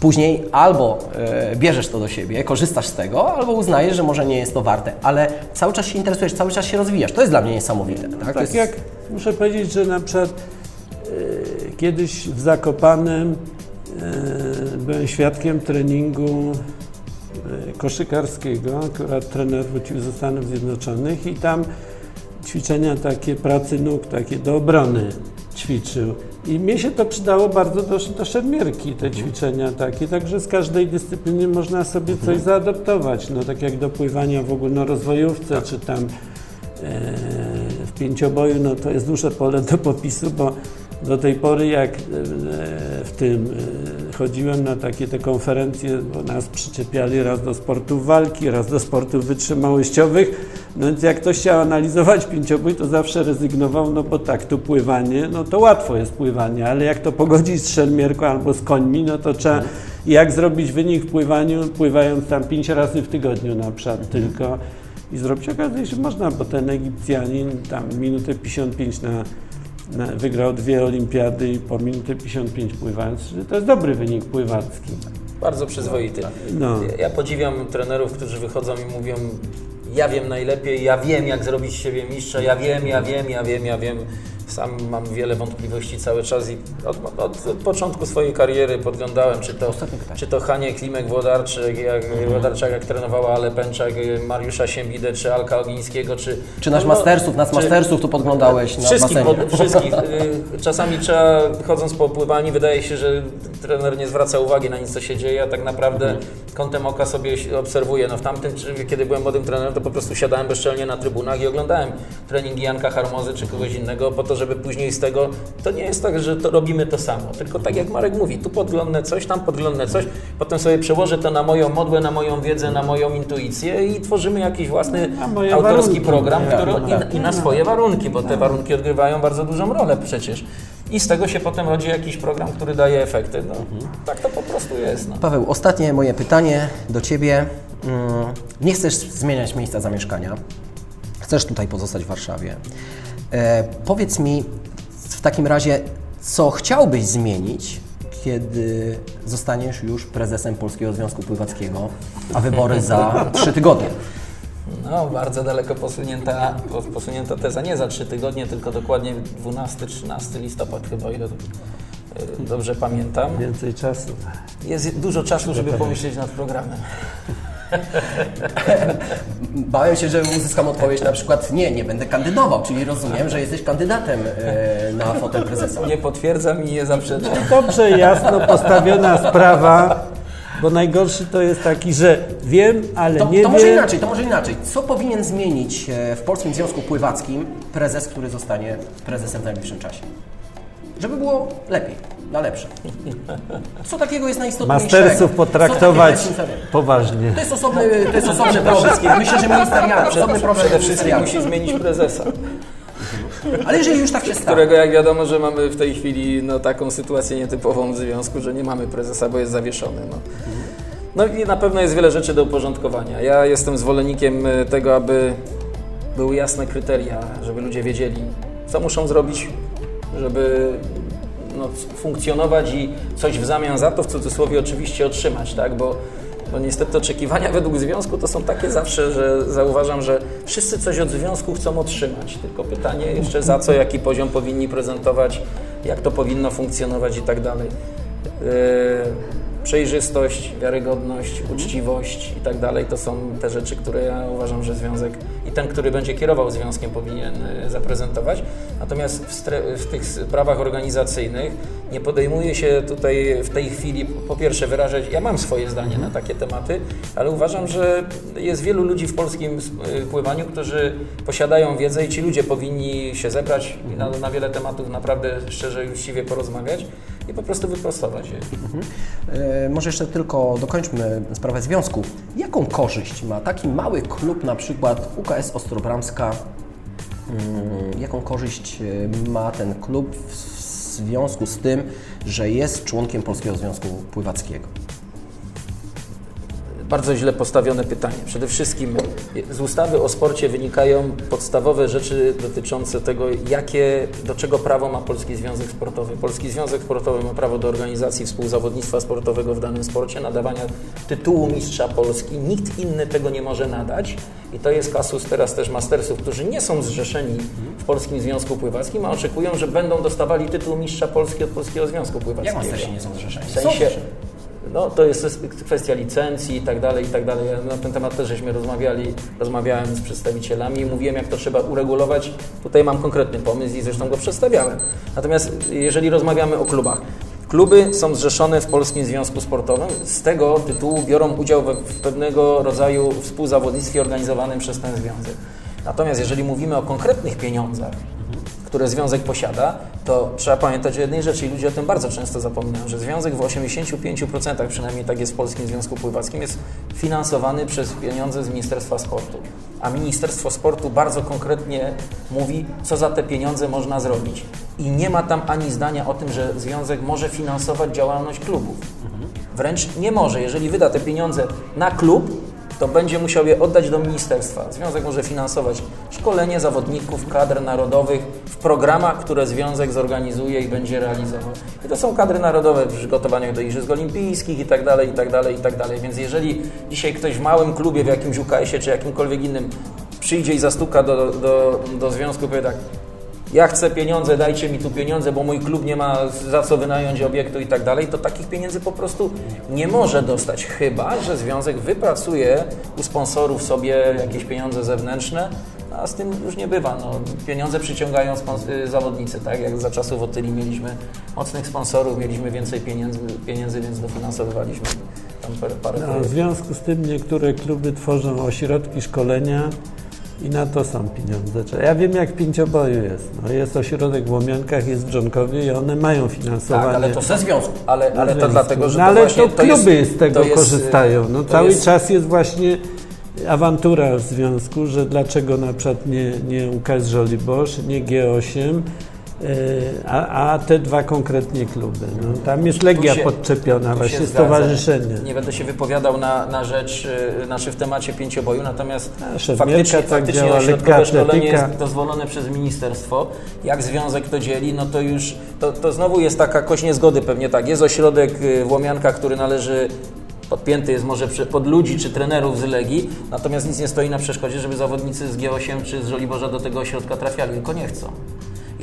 Później albo e, bierzesz to do siebie, korzystasz z tego, albo uznajesz, że może nie jest to warte, ale cały czas się interesujesz, cały czas się rozwijasz. To jest dla mnie niesamowite. Tak, Tak jest... jak muszę powiedzieć, że na przykład e, kiedyś w Zakopanem e, byłem świadkiem treningu e, koszykarskiego, akurat trener wrócił ze Stanów Zjednoczonych i tam ćwiczenia takie pracy nóg, takie do obrony ćwiczył. I mnie się to przydało bardzo do, do szermierki, te ćwiczenia takie, także z każdej dyscypliny można sobie coś zaadoptować, no tak jak do pływania w ogólnorozwojówce, czy tam e, w pięcioboju, no to jest duże pole do popisu, bo do tej pory jak e, w tym e, chodziłem na takie te konferencje, bo nas przyczepiali raz do sportów walki, raz do sportów wytrzymałościowych, no więc jak ktoś chciał analizować pięciobój, to zawsze rezygnował, no bo tak, tu pływanie, no to łatwo jest pływanie, ale jak to pogodzić z szermierką albo z końmi, no to trzeba, jak zrobić wynik w pływaniu, pływając tam pięć razy w tygodniu na przykład tylko. I zrobić, okazuje się, że można, bo ten Egipcjanin tam minutę 55 na, na, wygrał dwie olimpiady i po minutę 55 pływając, to jest dobry wynik pływacki. Bardzo przyzwoity. No. Ja- Ja podziwiam trenerów, którzy wychodzą i mówią ja wiem najlepiej, ja wiem jak zrobić siebie mistrza, ja wiem, ja wiem, ja wiem, ja wiem. Sam mam wiele wątpliwości cały czas i od, od, od początku swojej kariery podglądałem, czy to, czy to Hanie Klimek-Włodarczyk, jak, Włodarczak jak trenowała Ale Pęczak, Mariusza Siembidę, czy Alka Ogińskiego, czy... Czy nasz no, mastersów, nas czy- mastersów tu podglądałeś na Wszystkich, pod, wszystkich. Y, Czasami trzeba, chodząc po pływaniu, wydaje się, że trener nie zwraca uwagi na nic, co się dzieje, a tak naprawdę kątem oka sobie się obserwuje. No w tamtym, kiedy byłem młodym trenerem, to po prostu siadałem bezczelnie na trybunach i oglądałem treningi Janka Harmozy czy kogoś innego, po to, żeby później z tego, to nie jest tak, że to robimy to samo, tylko tak jak Marek mówi, tu podglądnę coś, tam podglądnę coś, potem sobie przełożę to na moją modłę, na moją wiedzę, na moją intuicję i tworzymy jakiś własny autorski warunki. program, Tak, który, i, na- tak. i na swoje warunki, bo te warunki odgrywają bardzo dużą rolę przecież. I z tego się potem rodzi jakiś program, który daje efekty. No, Tak to po prostu jest. No. Paweł, ostatnie moje pytanie do Ciebie. Mm, Nie chcesz zmieniać miejsca zamieszkania. Chcesz tutaj pozostać w Warszawie. E, powiedz mi w takim razie, co chciałbyś zmienić, kiedy zostaniesz już prezesem Polskiego Związku Pływackiego, a wybory za trzy tygodnie. no, bardzo daleko posunięta, posunięta teza. Nie za trzy tygodnie, tylko dokładnie 12-13 listopad chyba, o ile y, dobrze pamiętam. Więcej czasu. Jest dużo czasu, żeby pomyśleć nad programem. Bałem się, że uzyskam odpowiedź na przykład nie, nie będę kandydował, czyli rozumiem, że jesteś kandydatem e, na fotel prezesa. Nie potwierdzam i nie zaprzeczam. Dobrze, jasno postawiona sprawa, bo najgorszy to jest taki, że wiem, ale To, nie to może wiem. inaczej, to może inaczej. Co powinien zmienić e, w Polskim Związku Pływackim prezes, który zostanie prezesem w najbliższym czasie? Żeby było lepiej, na lepsze. Co takiego jest najistotniejszego? Mastersów potraktować poważnie. To jest osobny, to jest osobny problem. Myślę, że ministerialny, osobny problem Przede wszystkim musi zmienić prezesa. Ale jeżeli już tak się stało, którego jak wiadomo, że mamy w tej chwili no, taką sytuację nietypową w związku, że nie mamy prezesa, bo jest zawieszony. No. no i na pewno jest wiele rzeczy do uporządkowania. Ja jestem zwolennikiem e, tego, aby były jasne kryteria, żeby ludzie wiedzieli, co muszą zrobić, żeby no, funkcjonować i coś w zamian za to, w cudzysłowie oczywiście otrzymać, tak? Bo, niestety oczekiwania według związku to są takie zawsze, że zauważam, że wszyscy coś od związku chcą otrzymać. Tylko pytanie jeszcze za co, jaki poziom powinni prezentować, jak to powinno funkcjonować i tak dalej. Yy, przejrzystość, wiarygodność, uczciwość i tak dalej. To są te rzeczy, które ja uważam, że związek ten, który będzie kierował związkiem powinien y, zaprezentować. Natomiast w, w tych sprawach organizacyjnych nie podejmuje się tutaj w tej chwili po pierwsze wyrażać, ja mam swoje zdanie na takie tematy, ale uważam, że jest wielu ludzi w polskim y, pływaniu, którzy posiadają wiedzę i ci ludzie powinni się zebrać i na, na wiele tematów naprawdę szczerze i uczciwie porozmawiać i po prostu wyprostować je. E, Może jeszcze tylko dokończmy sprawę związku. Jaką korzyść ma taki mały klub, na przykład UKS Ostrobramska? Mm, Jaką korzyść e, ma ten klub w związku z tym, że jest członkiem Polskiego Związku Pływackiego? Bardzo źle postawione pytanie. Przede wszystkim z ustawy o sporcie wynikają podstawowe rzeczy dotyczące tego, jakie, do czego prawo ma Polski Związek Sportowy. Polski Związek Sportowy ma prawo do organizacji współzawodnictwa sportowego w danym sporcie, nadawania tytułu mistrza Polski. Nikt inny tego nie może nadać i to jest kasus teraz też mastersów, którzy nie są zrzeszeni w Polskim Związku Pływackim, a oczekują, że będą dostawali tytuł mistrza Polski od Polskiego Związku Pływackiego. Jak mastersi nie są zrzeszeni? W Są sensie, zrzeszeni. No to jest kwestia licencji i tak dalej, i tak dalej. Na ten temat też żeśmy rozmawiali, rozmawiałem z przedstawicielami i mówiłem, jak to trzeba uregulować. Tutaj mam konkretny pomysł i zresztą go przedstawiałem. Natomiast jeżeli rozmawiamy o klubach, Kluby są zrzeszone w Polskim Związku Sportowym. Z tego tytułu biorą udział we, w pewnego rodzaju współzawodnictwie organizowanym przez ten związek. Natomiast jeżeli mówimy o konkretnych pieniądzach, które związek posiada, to trzeba pamiętać o jednej rzeczy i ludzie o tym bardzo często zapominają, że związek w 85%, przynajmniej tak jest w Polskim Związku Pływackim, jest finansowany przez pieniądze z Ministerstwa Sportu. A Ministerstwo Sportu bardzo konkretnie mówi, co za te pieniądze można zrobić. I nie ma tam ani zdania o tym, że związek może finansować działalność klubów. Wręcz nie może. Jeżeli wyda te pieniądze na klub, to będzie musiał je oddać do ministerstwa. Związek może finansować szkolenie zawodników, kadr narodowych w programach, które związek zorganizuje i będzie realizował. I to są kadry narodowe w przygotowaniu do Igrzysk Olimpijskich i tak dalej, i tak dalej, i tak dalej. Więc jeżeli dzisiaj ktoś w małym klubie, w jakimś UKS-ie czy jakimkolwiek innym przyjdzie i zastuka do, do, do związku i powie tak, ja chcę pieniądze, dajcie mi tu pieniądze, bo mój klub nie ma za co wynająć obiektu i tak dalej, to takich pieniędzy po prostu nie może dostać, chyba że związek wypracuje u sponsorów sobie jakieś pieniądze zewnętrzne, a z tym już nie bywa. No, pieniądze przyciągają y, zawodnicy, tak? Jak za czasów Otyli mieliśmy mocnych sponsorów, mieliśmy więcej pieniędzy, pieniędzy więc dofinansowywaliśmy tam parę, parę No, w związku z tym niektóre kluby tworzą ośrodki szkolenia i na to są pieniądze. Ja wiem jak w pięcioboju jest. No, jest ośrodek w Łomiankach, jest w Dżonkowie i one mają finansowanie. Tak, ale to Ze związku. Ale, ale to związku. dlatego, że no, to ale właśnie to kluby jest, z tego to jest, korzystają. No, to cały jest- czas jest właśnie awantura w związku, że dlaczego na przykład nie, nie UKS Żoliborz, nie G8, e, a, a te dwa konkretnie kluby. No, tam jest Legia się- podczepiona, właśnie stowarzyszenie. Nie będę się wypowiadał na, na rzecz, y, znaczy w temacie pięcioboju, natomiast szermierka faktycznie, tak faktycznie działa, ośrodkowe lekka szkolenie jest dozwolone przez ministerstwo. Jak związek to dzieli, no to już, to, to znowu jest taka kość niezgody pewnie tak. Jest ośrodek y, w Łomiankach, który należy podpięty jest może pod ludzi czy trenerów z Legii, natomiast nic nie stoi na przeszkodzie, żeby zawodnicy z G8 czy z Żoliborza do tego ośrodka trafiali, tylko nie chcą.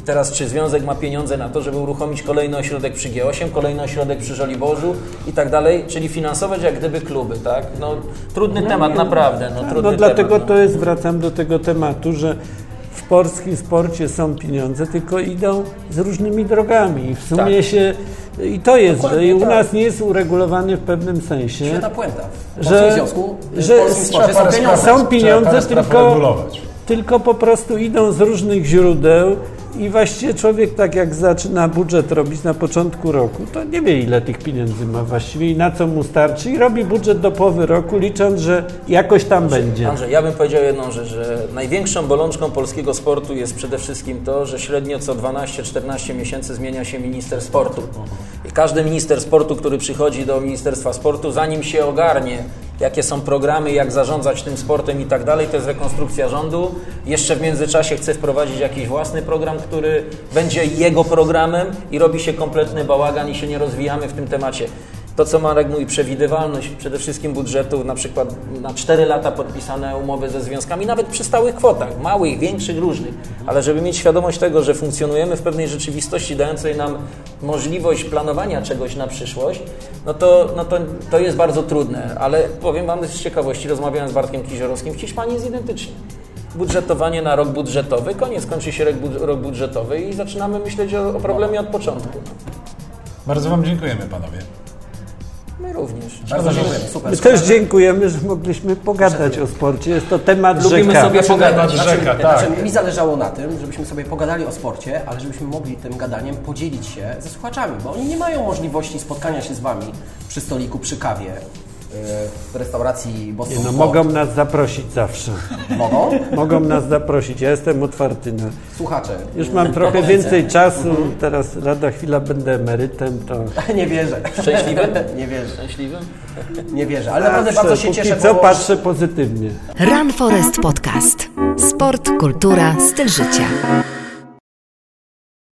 I teraz czy związek ma pieniądze na to, żeby uruchomić kolejny ośrodek przy G8, kolejny ośrodek przy Żoliborzu i tak dalej, czyli finansować jak gdyby kluby, tak? No trudny temat, naprawdę, no trudny No dlatego temat. to jest, wracam do tego tematu, że w polskim sporcie są pieniądze, tylko idą z różnymi drogami. I w sumie Tak. się. I to jest, że Dokładnie i u tak. nas nie jest uregulowany w pewnym sensie. Świetna puenta. W Że- Związku, że Sporcie są pieniądze. Są pieniądze, tylko- tylko po prostu idą z różnych źródeł i właściwie człowiek tak jak zaczyna budżet robić na początku roku, to nie wie ile tych pieniędzy ma właściwie i na co mu starczy i robi budżet do połowy roku licząc, że jakoś tam będzie. Andrzej, ja bym powiedział jedną rzecz, że największą bolączką polskiego sportu jest przede wszystkim to, że średnio co 12-14 miesięcy zmienia się minister sportu. I każdy minister sportu, który przychodzi do Ministerstwa Sportu, zanim się ogarnie, jakie są programy, jak zarządzać tym sportem i tak dalej, to jest rekonstrukcja rządu. Jeszcze w międzyczasie chce wprowadzić jakiś własny program, który będzie jego programem i robi się kompletny bałagan i się nie rozwijamy w tym temacie. To, co Marek mówi, przewidywalność przede wszystkim budżetów, na przykład na 4 lata podpisane umowy ze związkami, nawet przy stałych kwotach, małych, większych, różnych, ale żeby mieć świadomość tego, że funkcjonujemy w pewnej rzeczywistości dającej nam możliwość planowania czegoś na przyszłość, no to, no to, to jest bardzo trudne, ale powiem Wam z ciekawości, rozmawiałem z Bartkiem Kiziorowskim, w Hiszpanii jest identycznie. Budżetowanie na rok budżetowy, koniec, kończy się rok, bud- rok budżetowy i zaczynamy myśleć o, o problemie od początku. Bardzo Wam dziękujemy, panowie. My również. Bardzo dziękuję. Super. My też dziękujemy, że mogliśmy pogadać o sporcie. Jest to temat Lubimy rzeka. sobie pogadać. Temat rzeka, Znaczy, tak. mi zależało na tym, żebyśmy sobie pogadali o sporcie, ale żebyśmy mogli tym gadaniem podzielić się ze słuchaczami, bo oni nie mają możliwości spotkania się z Wami przy stoliku, przy kawie, w restauracji Boston Nie, no, mogą nas zaprosić zawsze. Mogą? Mogą nas zaprosić. Ja jestem otwarty na. Słuchacze. Już mam trochę więcej czasu. Teraz lada chwila będę emerytem, to. Nie wierzę. Szczęśliwy? Nie wierzę. Szczęśliwy? Nie wierzę, ale naprawdę bardzo się cieszę, co bo patrzę pozytywnie. Run Forest Podcast. Sport, kultura, styl życia.